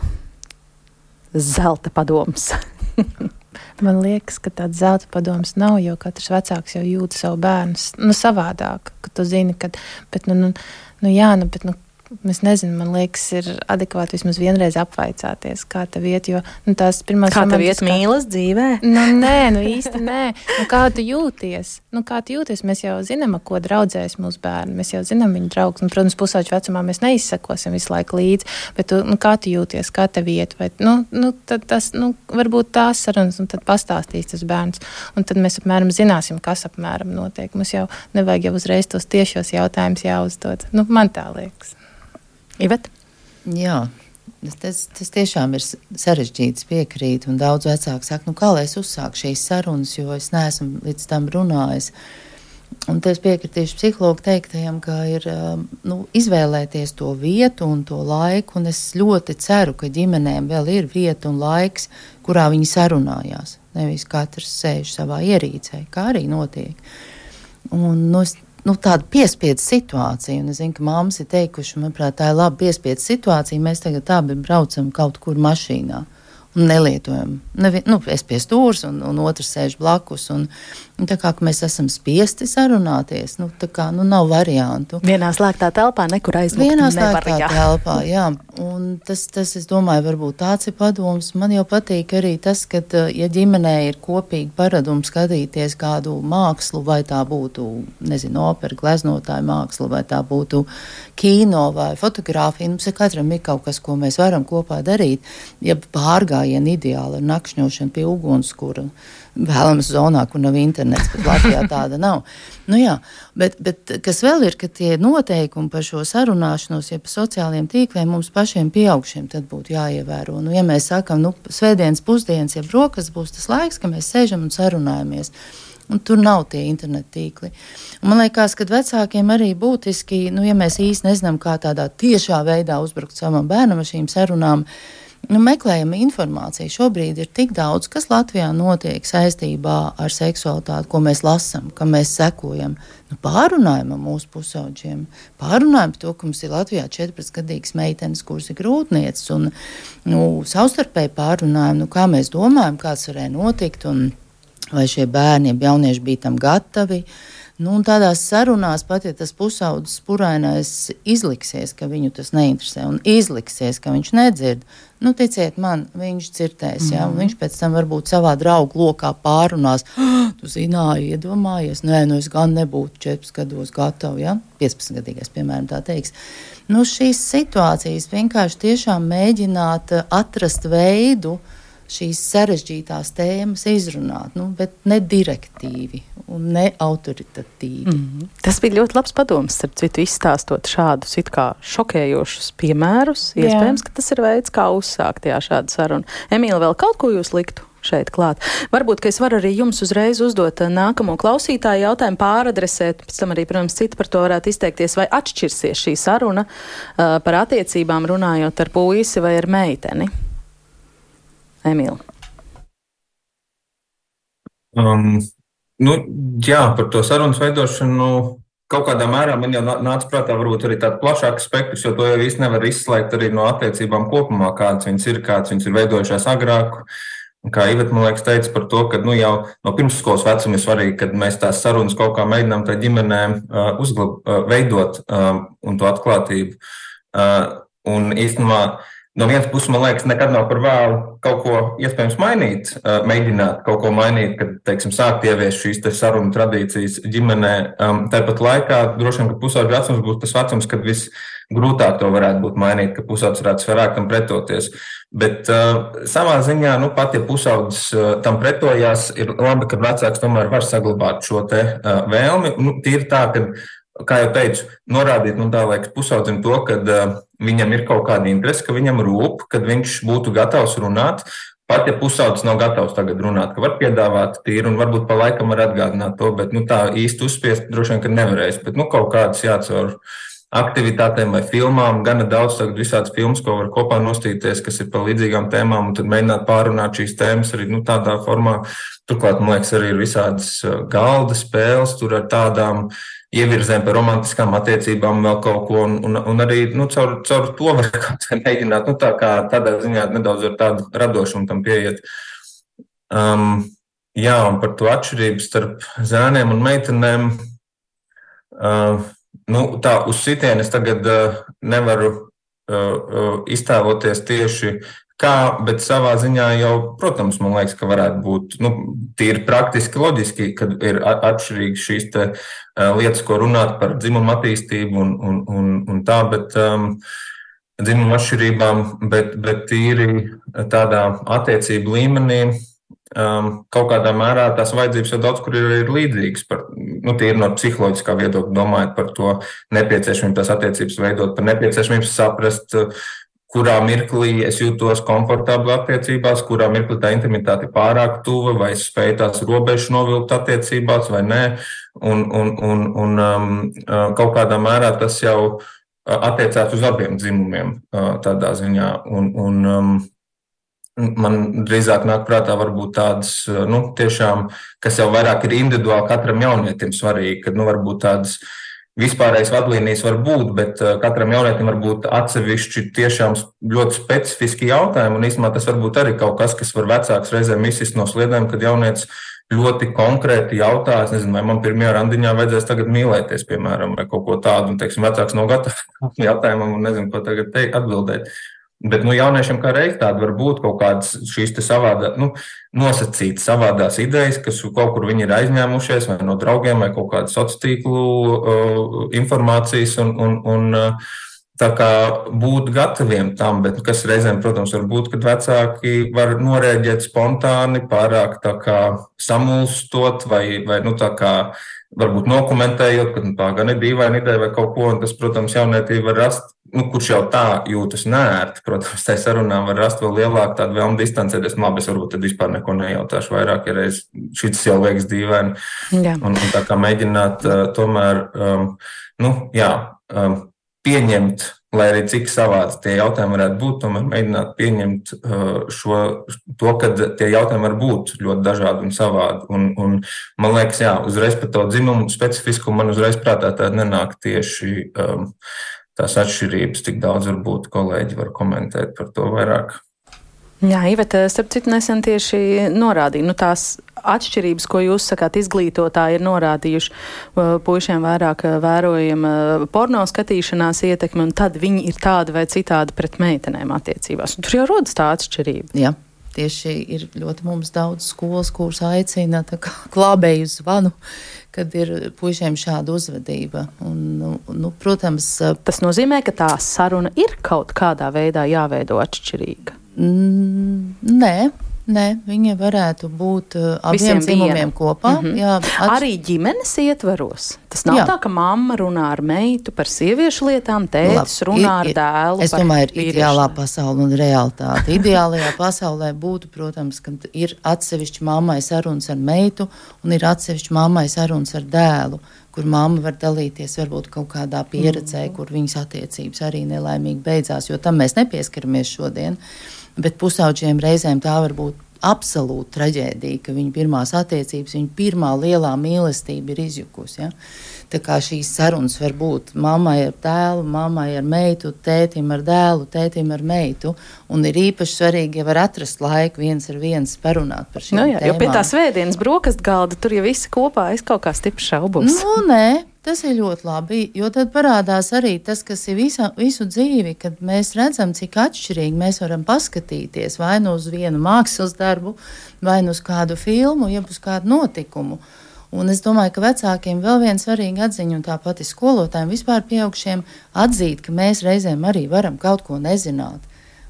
zelta padoms. Man liekas, ka tāds zelta padoms nav, jo katrs vecāks jau jūt savu bērnu nu, savādāk. Tu zini, ka, bet, nu, nu, nu, jā, nu, bet, nu, Es nezinu, man liekas, ir adekvāti vismaz vienreiz apvaicāties, kā tev iet. Jo nu, tās pirmās kā tev iet mīlas dzīvē? Nu, nē, nu īsti nē. Nu, kā tu jūties? Nu, kā tu jūties? Mēs jau zinām, ko draudzēs mūsu bērni. Mēs jau zinām viņu draugus. Un, protams, pusauģu vecumā mēs neizsakosim visu laiku līdzi. Bet tu, nu, kā tu jūties? Kā tev iet? Vai, nu, nu, tas, nu, varbūt tās sarunas, un tad pastāstīs tas bērns. Un tad mēs apmēram zināsim, kas apmēram notiek. Mums jau nevajag jau uzreiz tos tiešos jautājumus jāuzdod. Nu, man tā liekas. Ivet? Jā. Tas, tas tiešām ir sarežģīts, piekrīt. Daudz vecāku saka, nu, kā lai es uzsāku šīs sarunas, jo es neesmu līdz tam runājis. Un es piekritīšu psihologu teiktajam, ka ir um, nu, izvēlēties to vietu un to laiku. Un es ļoti ceru, ka ģimenēm vēl ir vieta un laiks, kurā viņi sarunājās. Nevis katrs sēž savā ierīcē, kā arī notiek. Un, nu, es nu, tāda piespiedu situācija. Un es zinu, ka māmas ir teikuši, manuprāt, tā ir laba piespiedu situācija. Mēs tagad abi braucam kaut kur mašīnā nelietojam. Nevi, nu, es pie stūres, un, un otrs sēž blakus. Un, Tā kā mēs esam spiesti sarunāties, nu, tā kā nu, nav variantu. Vienā slēgtā telpā nekur aizmukt. Vienā slēgtā jā. telpā, jā. Un tas, tas, es domāju, varbūt tāds ir padoms. Man jau patīk arī tas, ka, ja ģimenē ir kopīgi paradums skatīties kādu mākslu, vai tā būtu, nezinu, opera, gleznotāja māksla, vai tā būtu kino vai fotografija, mums ir katram ir kaut kas, ko mēs varam kopā darīt. Ja pārgājienu ideāli ar nakšņošanu pie ugunskura vēlams zonā, kur nav internets, bet Latvijā tāda nav. Nu, jā, bet, bet kas vēl ir, ka tie noteikumi par šo sarunāšanos, ja par sociālajiem tīkliem mums pašiem pieaugšiem tad būtu jāievēro. Nu, ja mēs sakam, nu, svētdienas pusdienas, ja brokas būs tas laiks, ka mēs sēžam un sarunājamies. Un tur nav tie interneta tīkli. Un man liekas, ka vecākiem arī būtiski, nu, ja mēs īsti nezinām, kā tādā tiešā veidā uzbrukt savam bērnam ar šīm sarunām, uh, nu, meklējam informāciju. Šobrīd ir tik daudz, kas Latvijā notiek saistībā ar seksualitāti, ko mēs lasām, kam mēs sekojam. Nu, pārunājam ar mūsu pusauģiem, pārunājam par to, ka mums ir Latvijā 14-gadīgas meitenes, kuras ir grūtnieces, un nu, savstarpēji pārunājam, nu, kā mēs domājam, kāds varēja notikt, un vai šie bērni, jaunieši bija tam gatavi. Uh, Nu, tādās sarunās, pat ja tas pusaudzis purainais izliksies, ka viņu tas neinteresē, un izliksies, ka viņš nedzird, nu, ticiet man, viņš dzirdēs, mm -hmm. ja, un viņš pēc tam varbūt savā draugu lokā pārunās, ah, tu zināji, iedomājies, nē, nu es gan nebūtu 14 gados gatavs, ja, 15 gadīgais, piemēram, tā teiks. Nu, šīs situācijas vienkārši tiešām mēģināt atrast veidu, uh, šīs sarežģītās tēmas izrunāt, nu, bet ne direktīvi un ne autoritatīvi. Mm -hmm. Tas bija ļoti labs padoms, starp citu, izstāstot šādus it kā šokējošus piemērus. Jā. Iespējams, ka tas ir veids, kā uzsākt jā, šādu sarunu. Emīla, vēl kaut ko jūs liktu? šeit klāt. Varbūt, ka es varu arī jums uzreiz uzdot uh, nākamo klausītāju jautājumu, pāradresēt, pēc tam arī, protams, citi par to varētu izteikties, vai atšķirsies šī saruna uh, par attiecībām runājot ar puisi vai ar meiteni. Emīl? Um, nu, jā, par to sarunas veidošanu. Kaut kādā mērā man jau nāca prātā, varbūt arī tāds plašāks spektrs, jo to jau īsti nevar izslēgt arī no attiecībām kopumā, kādas viņas ir, kādas viņas ir veidojušās agrāk. Un kā Iveta, man liekas, teica par to, ka nu, jau no pirmsskolas vecuma ir svarīgi, kad mēs tās sarunas kaut kā mēģinām tajā ģimenē uh, uzglab, uh, veidot uh, un to atklātību. Uh, un īstenībā no vienas puses, man liekas, nekad nav par vēlu kaut ko iespējams mainīt, mēģināt kaut ko mainīt, kad, teiksim, sākt ieviest šīs sarunu tradīcijas ģimenē. Tāpat laikā droši vien, ka pusauģa vecums būs tas vecums, kad visgrūtāk to varētu būt mainīt, ka pusaudzis varētu vairāk tam pretoties. Bet uh, savā ziņā, nu, pat ja pusaudzis uh, tam pretojās, ir labi, ka vecāks tomēr var saglabāt šo te uh, vēlmi. Nu, tīri tā, ka kā jau teicu, norādīt nu, tā, liekas, pusaudzim to, ka uh, viņam ir kaut kāda interese, ka viņam rūp, kad viņš būtu gatavs runāt. Pat ja pusaudzis nav gatavs tagad runāt, ka var piedāvāt tīru un varbūt pa laikam var atgādināt to, bet nu, tā īsti uzspiest droši vien, ka nevarēs. Bet nu, kaut kādas jācaur aktivitātēm vai filmām. Gana daudz tagad visādas filmas, ko var kopā nostīties, kas ir par līdzīgām tēmām, un tad mēģināt pārunāt šīs tēmas arī nu, tādā formā. Turklāt, man liekas, arī ir visādas galda spēles tur ar tādām ievirzēm par romantiskām attiecībām, vēl kaut ko, un, un, un arī nu, caur, caur to var kāds mēģināt, nu, tā kā tādā ziņā nedaudz ar tādu radošumu tam pieiet. Um, jā, un par to atšķirību starp zēniem un meitenēm. Uh, nu, tā uz sitienes tagad uh, nevaru uh, uh, iztēloties tieši kā, bet savā ziņā jau, protams, man liekas, ka varētu būt nu, tīri praktiski, loģiski, kad ir atšķirīgas šīs te, uh, lietas, ko runāt par dzimumu attīstību un, un, un, un tā, bet um, dzimumu atšķirībām, bet, bet tīri tādā attiecību līmenī. Um, kaut kādā mērā tās vajadzības jau daudz kur ir, ir līdzīgas. Par, nu, tīri no psiholoģiskā viedokļa domājot par to nepieciešamību tās attiecības veidot, par nepieciešamību saprast, kurā mirklī es jūtos komfortabli attiecībās, kurā mirklī tā intimitāte ir pārāk tuva, vai es spēju tās robežas novilkt attiecībās, vai nē. Un, un, un, un um, uh, kaut kādā mērā tas jau uh, attiecās uz abiem dzimumiem uh, tādā ziņā. Un, un, um, man drīzāk nāk prātā varbūt tādas, nu, tiešām, kas jau vairāk ir individuāli katram jaunietim svarīgi, kad, nu, varbūt tādas uh, vispārējais vadlīnijas var būt, bet uh, katram jaunietim var būt atsevišķi tiešām ļoti specifiski jautājumi. Un īstenībā tas var būt arī kaut kas, kas var vecāks reizēm izsist no sliedēm, kad jaunietis ļoti konkrēti jautā, es nezinu, vai man pirmajā randiņā vajadzēs tagad mīlēties, piemēram, vai kaut ko tādu, un, teiksim, vecāks nav gatavs jautājumam un nezinu, ko tagad teikt, atbildēt. Bet nu, jauniešiem kā reiz tāda var būt kaut kādas šīs savādā, nu, nosacītas savādās idejas, kas kaut kur viņi ir aizņēmušies, vai no draugiem, vai kaut kādas sociālo tīklu uh, informācijas. Un, un, un, uh, Tā kā būt gataviem tam, bet kas reizēm, protams, var būt, kad vecāki var norēģēt spontāni, pārāk samulstot vai, vai nu, tā kā varbūt nokomentējot, ka nu, tā gan ir dīvaina ideja vai kaut ko, un tas, protams, jaunietī var rast, nu, kurš jau tā jūtas nērti. Protams, tā sarunā var rast vēl lielāku tādu vēlmu distancēties. Labi, es varbūt tad vispār neko nejautāšu vairāk, ja reiz šis jau liekas dīvaini. Jā. Un, un tā kā mēģināt uh, tomēr, um, nu, jā. Um, pieņemt, lai arī cik savādi tie jautājumi varētu būt, tomēr mēģināt pieņemt uh, šo, to, ka tie jautājumi var būt ļoti dažādi un savādi. Un, un man liekas, jā, uzreiz par to dzimumu specifiskumu man uzreiz prātā tāda nenāk tieši um, tās atšķirības, tik daudz varbūt kolēģi var komentēt par to vairāk. Jā, Iveta, starp citu, nesen tieši norādīja, nu tās atšķirības, ko jūs sakāt, izglītotāji ir norādījuši puišiem vairāk vērojama porno skatīšanās ietekme, un tad viņi ir tādi vai citādi pret meitenēm attiecībās. Un tur jau rodas tā atšķirība. Jā. Tieši ir ļoti mums daudz skolas, kuras aicina klābēju zvanu, kad ir puišiem šāda uzvedība. Un, nu, nu, protams, tas nozīmē, ka tā saruna ir kaut kādā veidā jāveido atšķirīga. Nē, Nē, viņi varētu būt uh, abiem dzimumiem kopā. Mm -hmm. jā, atš... Arī ģimenes ietvaros. Tas nav jā. tā, ka mamma runā ar meitu par sieviešu lietām, Lab, runā ar dēlu. Es domāju, ir ideālā pasaule un realitāte. Ideālajā pasaulē būtu, protams, ka ir atsevišķi mammai sarunas ar meitu un ir atsevišķi mammai sarunas ar dēlu kur mamma var dalīties varbūt kaut kādā pieredzē, mm. kur viņas attiecības arī nelaimīgi beidzās, jo tam mēs nepieskaramies šodien. Bet pusauģiem reizēm tā var būt absolūta traģēdija, ka viņa pirmās attiecības, viņa pirmā lielā mīlestība ir izjukusi. Ja? Tā kā šīs sarunas var būt mammai ar tēlu, mammai ar meitu, tētim ar dēlu, tētim ar meitu. Un ir īpaši svarīgi, ja var atrast laiku viens ar viens parunāt par šīm nu, jā, tēmām. Jo pie tā svētdienas brokastu galda tur jau visi kopā es kaut kā stipri šaubos. Nu, nē, Tas ir ļoti labi, jo tad parādās arī tas, kas ir visa, visu dzīvi, kad mēs redzam, cik atšķirīgi mēs varam paskatīties vai nu uz vienu mākslas darbu, vai nu uz kādu filmu, jeb uz kādu notikumu. Un es domāju, ka vecākiem vēl viena svarīga atziņa, un tāpat ir skolotājiem, vispār pieaugšiem, atzīt, ka mēs reizēm arī varam kaut ko nezināt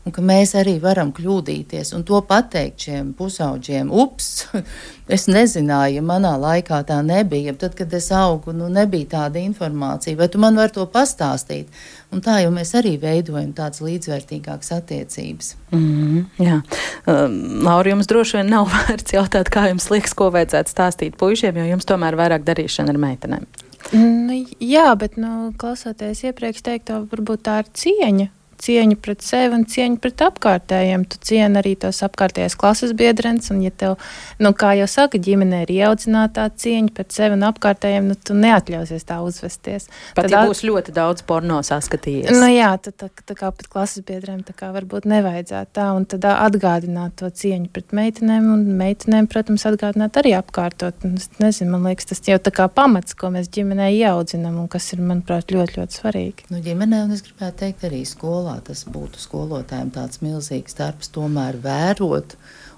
un ka mēs arī varam kļūdīties. Un to pateikt šiem pusauģiem, ups, es nezināju, ja manā laikā tā nebija. Tad, kad es augu, nu, nebija tāda informācija, vai tu man vari to pastāstīt? Un tā jau mēs arī veidojam tādas līdzvērtīgākas attiecības. Mm -hmm, jā, um, Laura, jums droši vien nav vērts jautāt, kā jums liekas, ko vajadzētu stāstīt puišiem, jo jums tomēr vairāk darīšana ar meitenēm. Nu, jā, bet nu, klausoties iepriekš teikto, varbūt tā ir cieņa cieņu pret sevi un cieņu pret apkārtējiem. Tu cieni arī tos apkārtējās klases biedrens, un, ja tev, nu, kā jau saka, ģimenē ir ieaudzinātā cieņa pret sevi un apkārtējiem, nu, tu neatļausies tā uzvesties. Pat, tad ja būs ļoti daudz porno saskatījies. Nu, jā, tad tā, tā kā pret klases biedriem tā kā varbūt nevajadzētu tā, un tad atgādināt to cieņu pret meitenēm, un meitenēm, protams, atgādināt arī apkārtot. Un, nezinu, man liekas, tas jau tā kā pamats, ko mēs ģimenē ieaudzinam, un kas ir, manuprāt, ļoti, ļoti svarīgi. Nu, ģimenē, un es gribētu teikt arī skolā skolā. Tas būtu skolotājiem tāds milzīgs darbs, tomēr vērot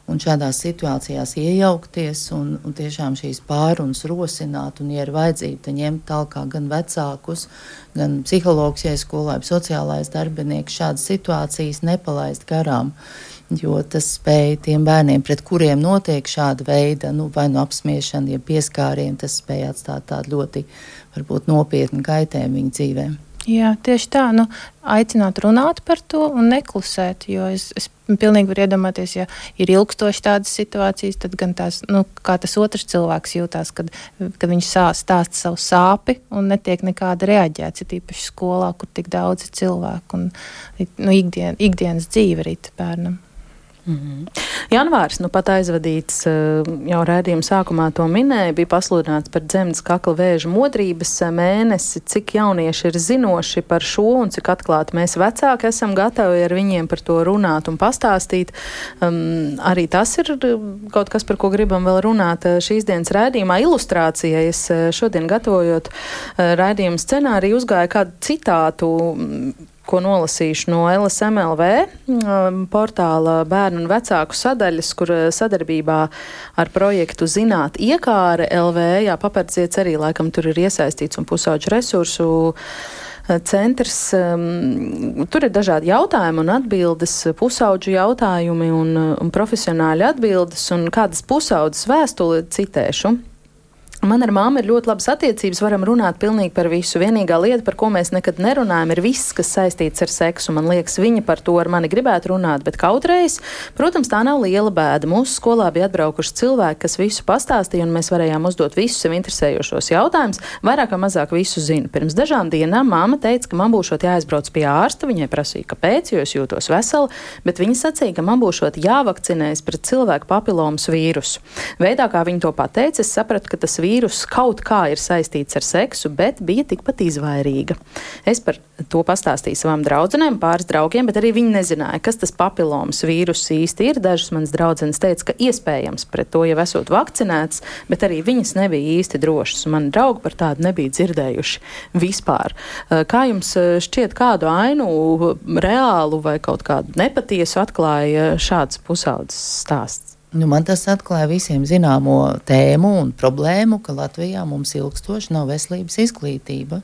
un šādās situācijās iejaukties un, un tiešām šīs pārunas rosināt. Un, ja ir vajadzība, tad ņemt tālāk gan vecākus, gan psihologus, ja skolā, sociālais darbinieks, šādas situācijas nepalaist garām. Jo tas spēja tiem bērniem, pret kuriem notiek šāda veida nu, vai nu apspiešana, ja pieskārieni, tas spēja atstāt tādu ļoti varbūt, nopietnu kaitējumu viņu dzīvēm. Jā, tieši tā. Nu, aicināt runāt par to un neklusēt. Jo es, es pilnīgi varu iedomāties, ja ir ilgstoši tādas situācijas, tad gan tās, nu, kā tas otrs cilvēks jūtās, kad, kad viņš stāsta savu sāpi un netiek nekāda reaģēts. Ir īpaši skolā, kur tik daudz cilvēku un nu, ikdien, ikdienas dzīve rīt bērnam. Mm -hmm. Janvārs, nu pat aizvadīts, eh, jau rādījuma sākumā to minēja, bija pasludināts par dzemdas kakla vēža modrības eh, mēnesi. Cik jaunieši ir zinoši par šo un cik atklāti mēs vecāki esam gatavi ar viņiem par to runāt un pastāstīt. Um, arī tas ir eh, kaut kas, par ko gribam vēl runāt šīs dienas rādījumā. Ilustrācijai es šodien gatavojot rādījumu scenāriju uzgāju kādu citātu ko nolasīšu no LSMLV um, portāla bērnu un vecāku sadaļas, kur uh, sadarbībā ar projektu Zināt iekāre LV, jā, papardziets arī laikam tur ir iesaistīts un pusauģu resursu uh, centrs. Um, tur ir dažādi jautājumi un atbildes, pusauģu jautājumi un, uh, un profesionāļi atbildes, un kādas pusaudzes vēstuli citēšu. Man ar māmu ir ļoti labas attiecības, varam runāt pilnīgi par visu. Vienīgā lieta, par ko mēs nekad nerunājam, ir viss, kas saistīts ar seksu. Man liekas, viņa par to ar mani gribētu runāt, bet kautreiz, protams, tā nav liela bēda. Mūsu skolā bija atbraukuši cilvēki, kas visu pastāstīja, un mēs varējām uzdot visus sev interesējošos jautājumus. Vairāk vai mazāk visu zinu. Pirms dažām dienām māma teica, ka man būšot jāaizbrauc pie ārsta. Viņai prasīja, kāpēc, jo es jūtos vesela, bet viņa sacīja, ka man būšot jāvakcinējas pret cilvēku papilomas vīrusu. Veidā, kā viņa to pateica, es sapratu, ka tas vīrus vīrus kaut kā ir saistīts ar seksu, bet bija tikpat izvairīga. Es par to pastāstīju savām draudzenēm, pāris draugiem, bet arī viņi nezināja, kas tas papilomas vīrus īsti ir. Dažas manas draudzenes teica, ka iespējams pret to jau esot vakcinēts, bet arī viņas nebija īsti drošas. Mani draugi par tādu nebija dzirdējuši vispār. Kā jums šķiet, kādu ainu reālu vai kaut kādu nepatiesu atklāja šāds pusaudzes stāsts? Nu, man tas atklāja visiem zināmo tēmu un problēmu, ka Latvijā mums ilgstoši nav veselības izglītība.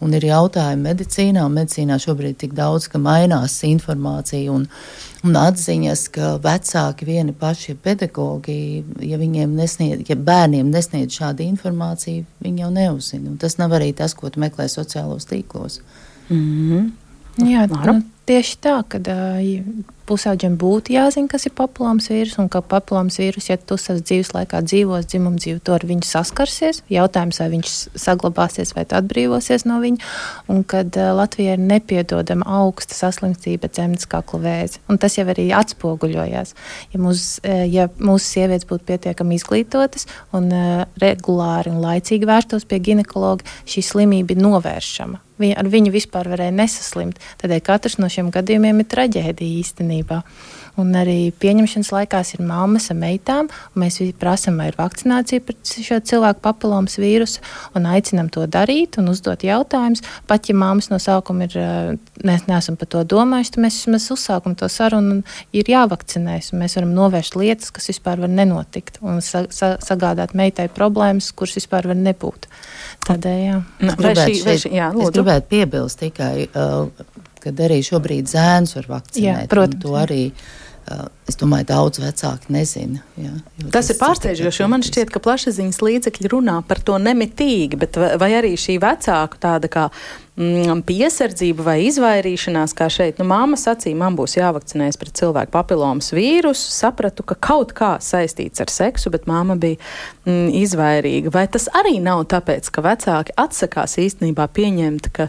Un ir jautājumi medicīnā, un medicīnā šobrīd tik daudz, ka mainās informācija un, un atziņas, ka vecāki vieni paši pedagogi, ja viņiem nesniedz, ja bērniem nesniedz šādu informāciju, viņi jau neuzzina. Un tas nav arī tas, ko tu meklē sociālos tīklos. Mm -hmm. Jā, nu, tieši tā, ka uh, pusauģiem būtu jāzina, kas ir papilons vīrus, un ka papilons vīrus, ja tu savas dzīves laikā dzīvos dzimumu dzīvi, to ar viņu saskarsies. Jautājums, vai viņš saglabāsies vai atbrīvosies no viņa, un kad uh, Latvijā ir nepiedodama augsta saslimstība dzemdas kakla vēzi. Un tas jau arī atspoguļojās. Ja, mūs, uh, ja mūsu sievietes būtu pietiekami izglītotas un uh, regulāri un laicīgi vērstos pie ginekologa, šī slimība ir novēršama ar viņu vispār varēja nesaslimt. Tādēļ katrs no šiem gadījumiem ir traģēdija īstenībā savienībā. Un arī pieņemšanas laikās ir mammas ar meitām, un mēs prasām, vai ir vakcinācija pret šo cilvēku papilomas vīrusu, un aicinām to darīt un uzdot jautājumus. Pat ja mammas no sākuma ir, mēs neesam par to domājuši, tad mēs vismaz uzsākam to sarunu un ir jāvakcinējas, un mēs varam novērst lietas, kas vispār var nenotikt, un sa sa sagādāt meitai problēmas, kuras vispār var nebūt. Tādēļ, jā. Nu, vai šī, vai šī, jā, lūdzu. es gribētu piebilst tikai, uh, kad arī šobrīd zēns var vakcinēt. Jā, protams. To arī. Uh, es domāju, daudz vecāki nezina. Jā, tas, tas ir pārsteidzoši, jo man šķiet, ka plašsaziņas līdzekļi runā par to nemitīgi, bet vai arī šī vecāku tāda kā mm, piesardzība vai izvairīšanās, kā šeit. Nu, māma sacīja, man būs jāvakcinējas pret cilvēku papilomas vīrusu. Sapratu, ka kaut kā saistīts ar seksu, bet māma bija mm, izvairīga. Vai tas arī nav tāpēc, ka vecāki atsakās īstenībā pieņemt, ka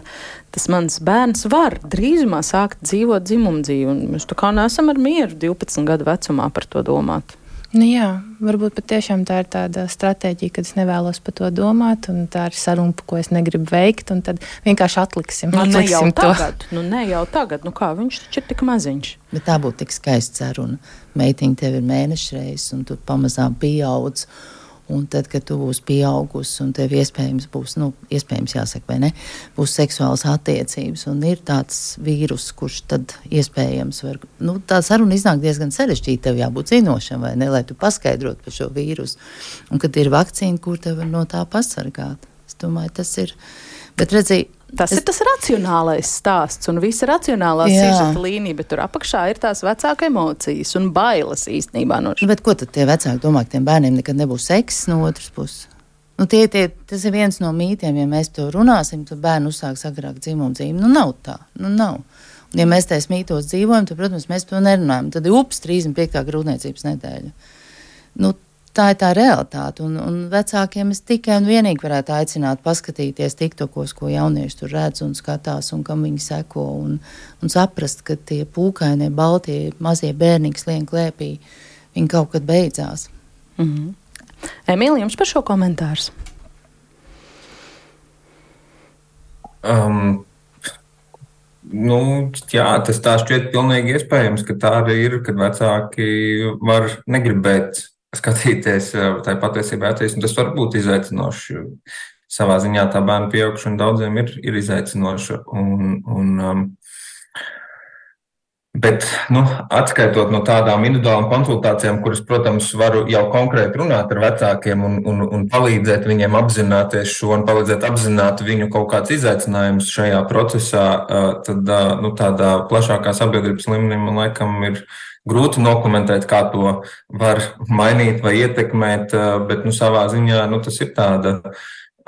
tas mans bērns var drīzumā sākt dzīvot dzimumu dzīvi, un mēs tā kā neesam ar mieru 12 gadu vecumā par to domāt? Nu jā, varbūt patiešām tā ir tāda stratēģija, kad es nevēlos par to domāt, un tā ir saruna, ko es negribu veikt, un tad vienkārši atliksim, nu, atliksim ne to. Tagad, nu ne jau tagad, nu kā viņš taču ir tik maziņš. Bet tā būtu tik skaista saruna. Meitiņa tev ir mēnešreiz, un tu pamazām pieaudz. Un tad, kad tu būsi pieaugusi un tev iespējams būs, nu, iespējams jāsaka, vai ne, būs seksuāls attiecības un ir tāds vīrus, kurš tad iespējams var, nu, tā saruna iznāk diezgan sarežģīta, tev jābūt zinošam, vai ne, lai tu paskaidrotu par šo vīrusu. Un kad ir vakcīna, kur tev var no tā pasargāt. Es domāju, tas ir, bet redzi, Tas es... ir tas racionālais stāsts un visa racionālā sižeta līnija, bet tur apakšā ir tās vecāka emocijas un bailes īstenībā no šī. Bet ko tad tie vecāki domā, ka tiem bērniem nekad nebūs seks no otras puses? Nu, tie, tie, tas ir viens no mītiem, ja mēs to runāsim, tad bērnu uzsāks agrāk dzimumu dzīvi. Nu, nav tā. Nu, nav. Un, ja mēs tajos mītos dzīvojam, tad, protams, mēs to nerunājam. Tad ir ups 35. grūtniecības nedēļa. Nu, tā ir tā realitāte. Un, un vecākiem es tikai un vienīgi varētu aicināt paskatīties TikTokos, ko jaunieši tur redz un skatās, un kam viņi seko. Un, un saprast, ka tie pūkainie, baltie, mazie bērni, kas lien klēpī, viņi kaut kad beidzās. Mm -hmm. Emīlija, jums par šo komentāru? Um, Nu, jā, tas tā šķiet pilnīgi iespējams, ka tā arī ir, kad vecāki var negribēt skatīties, tā patiesībā attīstība. Tas var būt izaicinoši. Savā ziņā tā bērnu pieaugšana daudziem ir, ir izaicinoša. Un, un, um, Bet, nu, atskaitot no tādām individuālām konsultācijām, kuras, protams, varu jau konkrēti runāt ar vecākiem un, un, un palīdzēt viņiem apzināties šo un palīdzēt apzināt viņu kaut kāds izaicinājums šajā procesā, tad nu, tādā plašākā sabiedrības līmenī man laikam ir grūti dokumentēt, kā to var mainīt vai ietekmēt, bet nu, savā ziņā nu, tas ir tāda.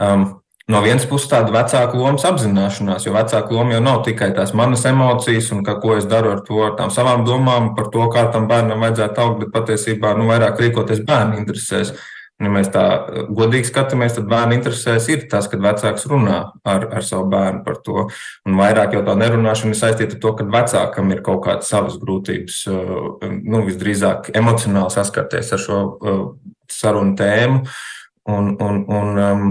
Um, No vienas puses, tāda vecāka lomas apzināšanās, jo vecāka loma jau nav tikai tās manas emocijas un kā, ko es daru ar to, ar tām savām domām par to, kā tam bērnam vajadzētu augt, bet patiesībā nu, vairāk rīkoties bērnu interesēs. Ja mēs tā eh, godīgi skatāmies, tad bērnu interesēs ir tas, kad vecāks runā ar, ar savu bērnu par to. Un vairāk jau tā nerunāšana ir saistīta ar to, ka vecākam ir kaut kādas savas grūtības, eh, nu, visdrīzāk emocionāli saskarties ar šo eh, sarunu tēmu. Un, un, un, um,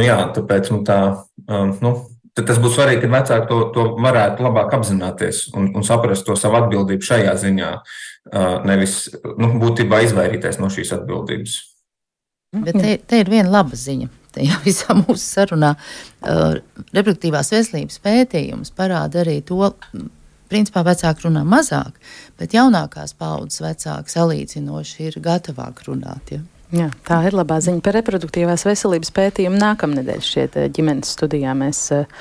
nu jā, tāpēc nu, tā, um, nu, tas būtu svarīgi, ka vecāki to, to varētu labāk apzināties un, un saprast to savu atbildību šajā ziņā, nevis nu, būtībā izvairīties no šīs atbildības. Bet te, te ir viena laba ziņa. Tajā visā mūsu sarunā uh, reproduktīvās veselības pētījums parāda arī to, principā vecāki runā mazāk, bet jaunākās paudzes vecāki salīdzinoši ir gatavāk runāt. Ja? Jā, tā ir labā ziņa par reproduktīvās veselības pētījumu. Nākamnedēļ šeit eh, ģimenes studijā mēs eh,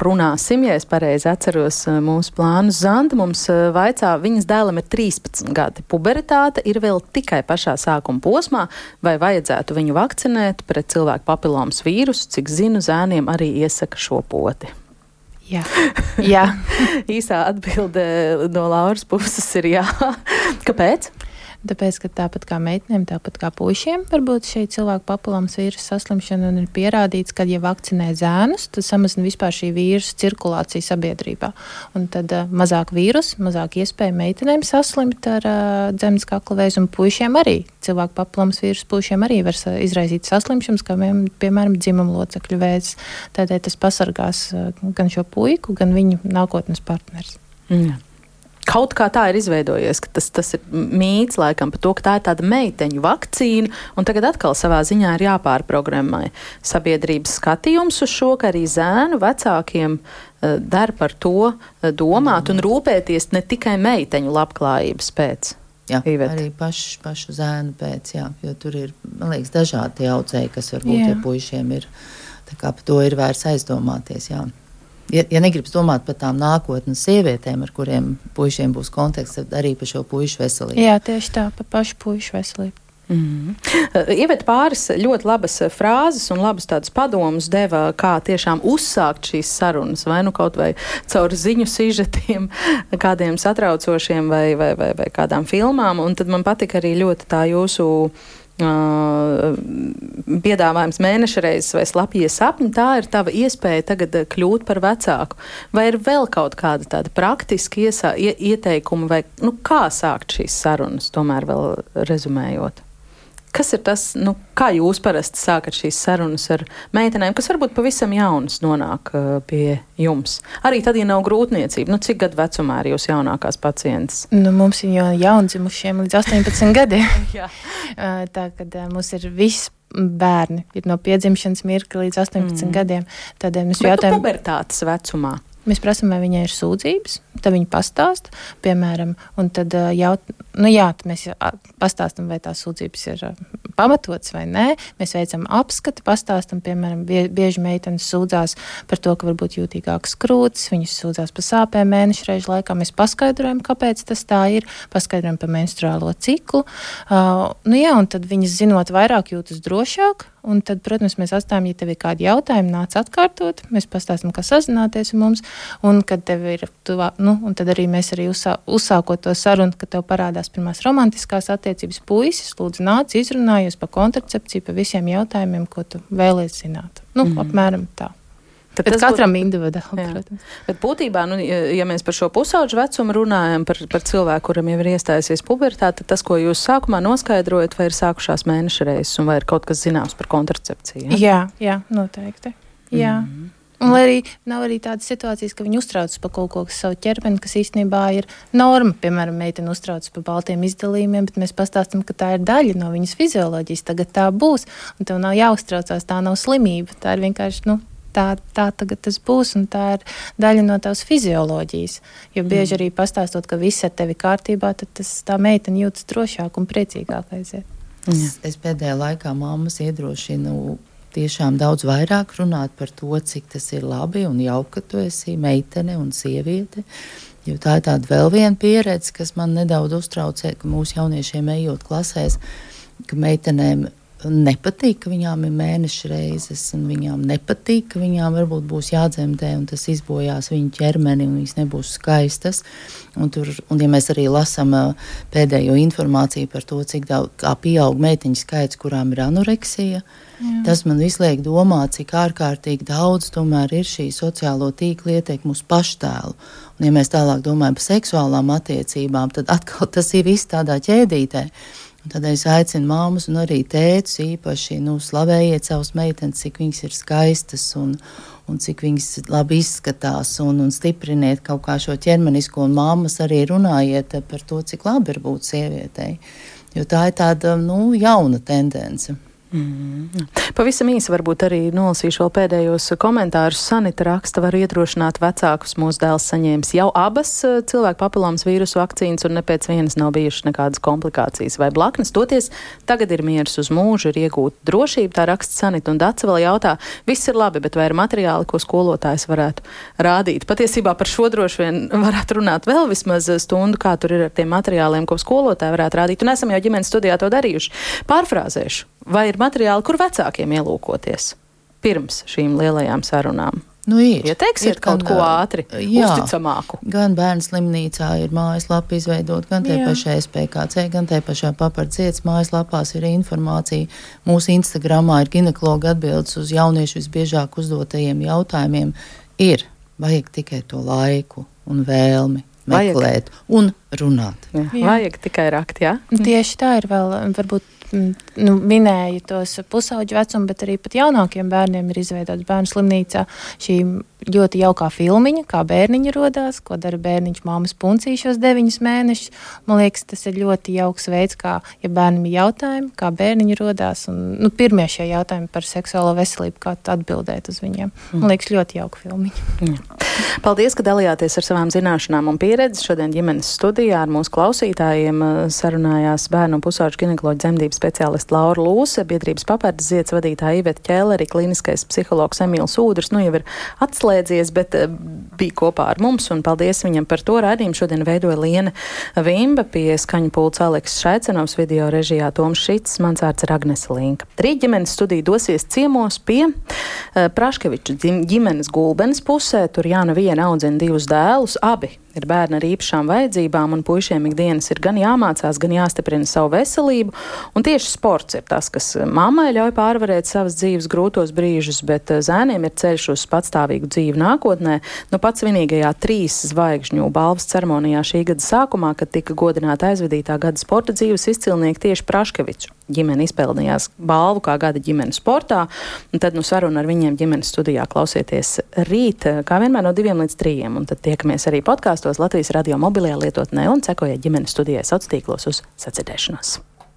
runāsim, ja es pareizi atceros eh, mūsu plānus. Zanda mums vaicā, viņas dēlam ir 13 gadi. Puberitāte ir vēl tikai pašā sākuma posmā, vai vajadzētu viņu vakcinēt pret cilvēku papilomas vīrusu, cik zinu, zēniem arī iesaka šo poti. Jā, jā. īsā atbilde no Lauras puses ir jā. Kāpēc? Tāpēc, ka tāpat kā meitenēm, tāpat kā puišiem, var būt šī cilvēku papilāmas vīrusu saslimšana, ir pierādīts, ka, ja vakcinē zēnus, tad samazina vispār šī vīrusu cirkulāciju sabiedrībā. Un tad uh, mazāk vīrusu, mazāk iespēja meitenēm saslimt ar uh, dzemdas kakla vēzi, un puišiem arī cilvēku papilāmas vīrusu puišiem arī var izraisīt saslimšanas, kā vien, piemēram dzimuma locekļu vēzis. Tādēļ tas pasargās uh, gan šo puiku, gan viņu nākotnes partners. Mm. Kaut kā tā ir izveidojies, ka tas, tas ir mīts laikam par to, ka tā ir tāda meiteņu vakcīna, un tagad atkal savā ziņā ir jāpārprogrammē sabiedrības skatījums uz šo, ka arī zēnu vecākiem uh, der par to uh, domāt un rūpēties ne tikai meiteņu labklājības pēc. Jā, Ivet. arī pašu, pašu zēnu pēc, jā, jo tur ir, man liekas, dažādi audzēji, kas varbūt jā. ja puišiem ir, tā kā par to ir vērts aizdomāties, jā ja, ja negribas domāt par tām nākotnes sievietēm, ar kuriem puišiem būs konteksts, tad arī par šo puišu veselību. Jā, tieši tā, par pašu puišu veselību. Mm. Ievet pāris ļoti labas frāzes un labas tādas padomus deva, kā tiešām uzsākt šīs sarunas, vai nu kaut vai caur ziņu sižetiem, kādiem satraucošiem vai, vai, vai, vai kādām filmām. Un tad man patika arī ļoti tā jūsu piedāvājums mēneša reizes vai slapjie sapņi, tā ir tava iespēja tagad kļūt par vecāku. Vai ir vēl kaut kāda tāda praktiska iesā, ieteikuma, vai nu, kā sākt šīs sarunas, tomēr vēl rezumējot? Kas ir tas, nu, kā jūs parasti sākat šīs sarunas ar meitenēm, kas varbūt pavisam jaunas nonāk uh, pie jums? Arī tad, ja nav grūtniecība, nu, cik gadu vecumā ir jūs jaunākās pacientes? Nu, mums ir jau jaundzimušiem līdz 18 gadiem. Uh, tā kad uh, mums ir viss bērni ir no piedzimšanas mirkļa līdz 18 mm. gadiem. Tad uh, mēs jautājam, kāda ir pubertātes vecumā? Mēs prasām, vai viņai ir sūdzības, tad viņa pastāsta, piemēram, un tad jaut, nu jā, mēs pastāstam, vai tās sūdzības ir pamatotas vai nē. Mēs veicam apskati, pastāstam, piemēram, bieži meitenes sūdzās par to, ka varbūt jūtīgākas krūtis, viņas sūdzās par sāpēm mēnešu reižu laikā. Mēs paskaidrojam, kāpēc tas tā ir, paskaidrojam par menstruālo ciklu. Uh, nu jā, un tad viņas zinot vairāk jūtas drošāk, Un tad, protams, mēs atstājam, ja tev ir kādi jautājumi, nāc atkārtot. Mēs pastāstām, kā sazināties ar mums. Un, kad tev ir tuvā, nu, un tad arī mēs arī uzsā, uzsākot to sarunu, kad tev parādās tās pirmās romantiskās attiecības. Puisis, lūdzu, nāc, izrunājies par kontracepciju, par visiem jautājumiem, ko tu vēlēsies zināt. Nu, mm -hmm. apmēram tā. Tad Bet katram būt... individuāli, protams. Bet būtībā, nu, ja mēs par šo pusauģu vecumu runājam, par, par cilvēku, kuram jau ir iestājusies pubertāte, tad tas, ko jūs sākumā noskaidrojat, vai ir sākušās mēneša reizes vai ir kaut kas zināms par kontracepciju? Ja? Jā, jā, noteikti. Jā. Mm -hmm. Un lai arī nav arī tādas situācijas, ka viņi uztraucas par kaut ko, kas savu ķermeni, kas īstenībā ir norma. Piemēram, meitene uztraucas par baltiem izdalījumiem, bet mēs pastāstām, ka tā ir daļa no viņas fizioloģijas. Tagad tā būs, un tev nav jāuztraucās, tā nav slimība. Tā ir vienkārši nu, tā, tā tagad tas būs, un tā ir daļa no tavas fizioloģijas. Jo bieži mm. arī pastāstot, ka viss ar tevi kārtībā, tad tas, tā meitene jūtas drošāk un priecīgāk aiziet. Es, es pēdējā laikā mammas iedrošinu tiešām daudz vairāk runāt par to, cik tas ir labi un jauki, ka tu esi meitene un sieviete. Jo tā ir tāda vēl viena pieredze, kas man nedaudz uztraucē, ka mūsu jauniešiem ejot klasēs, ka meitenēm nepatīk, ka viņām ir mēneša reizes, un viņām nepatīk, ka viņām varbūt būs jādzemdē, un tas izbojās viņu ķermeni, un viņas nebūs skaistas. Un, tur, un ja mēs arī lasām pēdējo informāciju par to, cik daudz pieaug meiteņu skaits, kurām ir anoreksija, Jā. tas man visu liek domāt, cik ārkārtīgi daudz tomēr ir šī sociālo tīklu ietekme uz paštēlu. Un, ja mēs tālāk domājam par seksuālām attiecībām, tad atkal tas ir viss tādā ķēdītē. Tad es aicinu māmas un arī tēvus īpaši nu, slavējiet savus meitenes, cik viņas ir skaistas un, un cik viņas labi izskatās, un, un stipriniet kaut kā šo ķermenisko, un māmas arī runājiet par to, cik labi ir būt sievietei. Jo tā ir tāda nu, jauna tendence. Mm. Pavisam īsi varbūt arī nolasīšu vēl pēdējos komentārus. Sanita raksta, var iedrošināt vecākus. Mūsu dēls saņēmis jau abas eh, cilvēku papilāmas vīrusu vakcīnas un ne pēc vienas nav bijušas nekādas komplikācijas vai blaknes. Toties tagad ir miers uz mūžu, ir iegūta drošība. Tā raksta Sanita un Daca vēl jautā, viss ir labi, bet vai ir materiāli, ko skolotājs varētu rādīt? Patiesībā par šo droši vien varētu runāt vēl vismaz stundu, kā tur ir ar tiem materiāliem, ko skolotāji varētu rādīt. Un esam jau ģimenes studijā to darījuši. Pārfrāzēšu. Vai ir materiāli, kur vecākiem ielūkoties pirms šīm lielajām sarunām? Nu, ir. Ieteiksiet ir, kaut gan, ko ātri, jā, uzticamāku. Gan bērnu slimnīcā ir mājaslapa izveidot, gan tie pašai SPKC, gan tie pašā papardzietas mājaslapās ir informācija. Mūsu Instagramā ir ginekologa atbildes uz jauniešu visbiežāk uzdotajiem jautājumiem. Ir, vajag tikai to laiku un vēlmi meklēt vajag. un runāt. Jā, jā. Vajag tikai rakt, jā? Tieši tā ir vēl varbūt nu, minēju tos pusauģu vecumu, bet arī pat jaunākiem bērniem ir izveidots bērnu slimnīcā šī ļoti jaukā filmiņa, kā bērniņi radās, ko dara bērniņš māmas puncī šos deviņus mēnešus. Man liekas, tas ir ļoti jauks veids, kā, ja bērnam ir jautājumi, kā bērniņi radās, nu, pirmie šie jautājumi par seksuālo veselību, kā atbildēt uz viņiem. Man liekas, ļoti jauka filmiņa. Jā. Paldies, ka dalījāties ar savām zināšanām un pieredzi. Šodien ģimenes studijā ar mūsu klausītājiem uh, sarunājās bērnu un pusauģu ginekoloģu dzemdību speciāliste Laura Lūse, biedrības papērdes ziets vadītāja Iveta Ķēleri, kliniskais psihologs Emīls Ūdrs. Nu jau ir atslēdzies, bet eh, bija kopā ar mums, un paldies viņam par to raidījumu. Šodien veidoja Liena Vimba pie skaņu pulca Aleks Šaicenovs, video režijā Toms Šits, mans vārds ir Agnese Linka. Rīt ģimenes studija dosies ciemos pie uh, Praškeviču ģimenes gulbenes pusē, tur Jāna viena audzina divus dēlus, abi ir bērni ar īpašām vajadzībām, un puišiem ikdienas ir gan jāmācās, gan jāstiprina savu veselību. Un tieši sports ir tas, kas mammai ļauj pārvarēt savas dzīves grūtos brīžus, bet eh, zēniem ir ceļš uz patstāvīgu dzīvi nākotnē. Nu, pats vienīgajā trīs zvaigžņu balvas ceremonijā šī gada sākumā, kad tika godināta aizvadītā gada sporta dzīves izcilnieki tieši Praškeviču ģimene izpelnījās balvu kā gada ģimenes sportā. Tad nu saruna ar viņiem ģimenes studijā klausieties rīt, kā vienmēr no diviem līdz trījiem. Un tad tiekamies arī podkāstos Latvijas radio mobilajā lietotnē un sekojiet ģimenes studijai sociālos tīklos uz sacirdēšanos.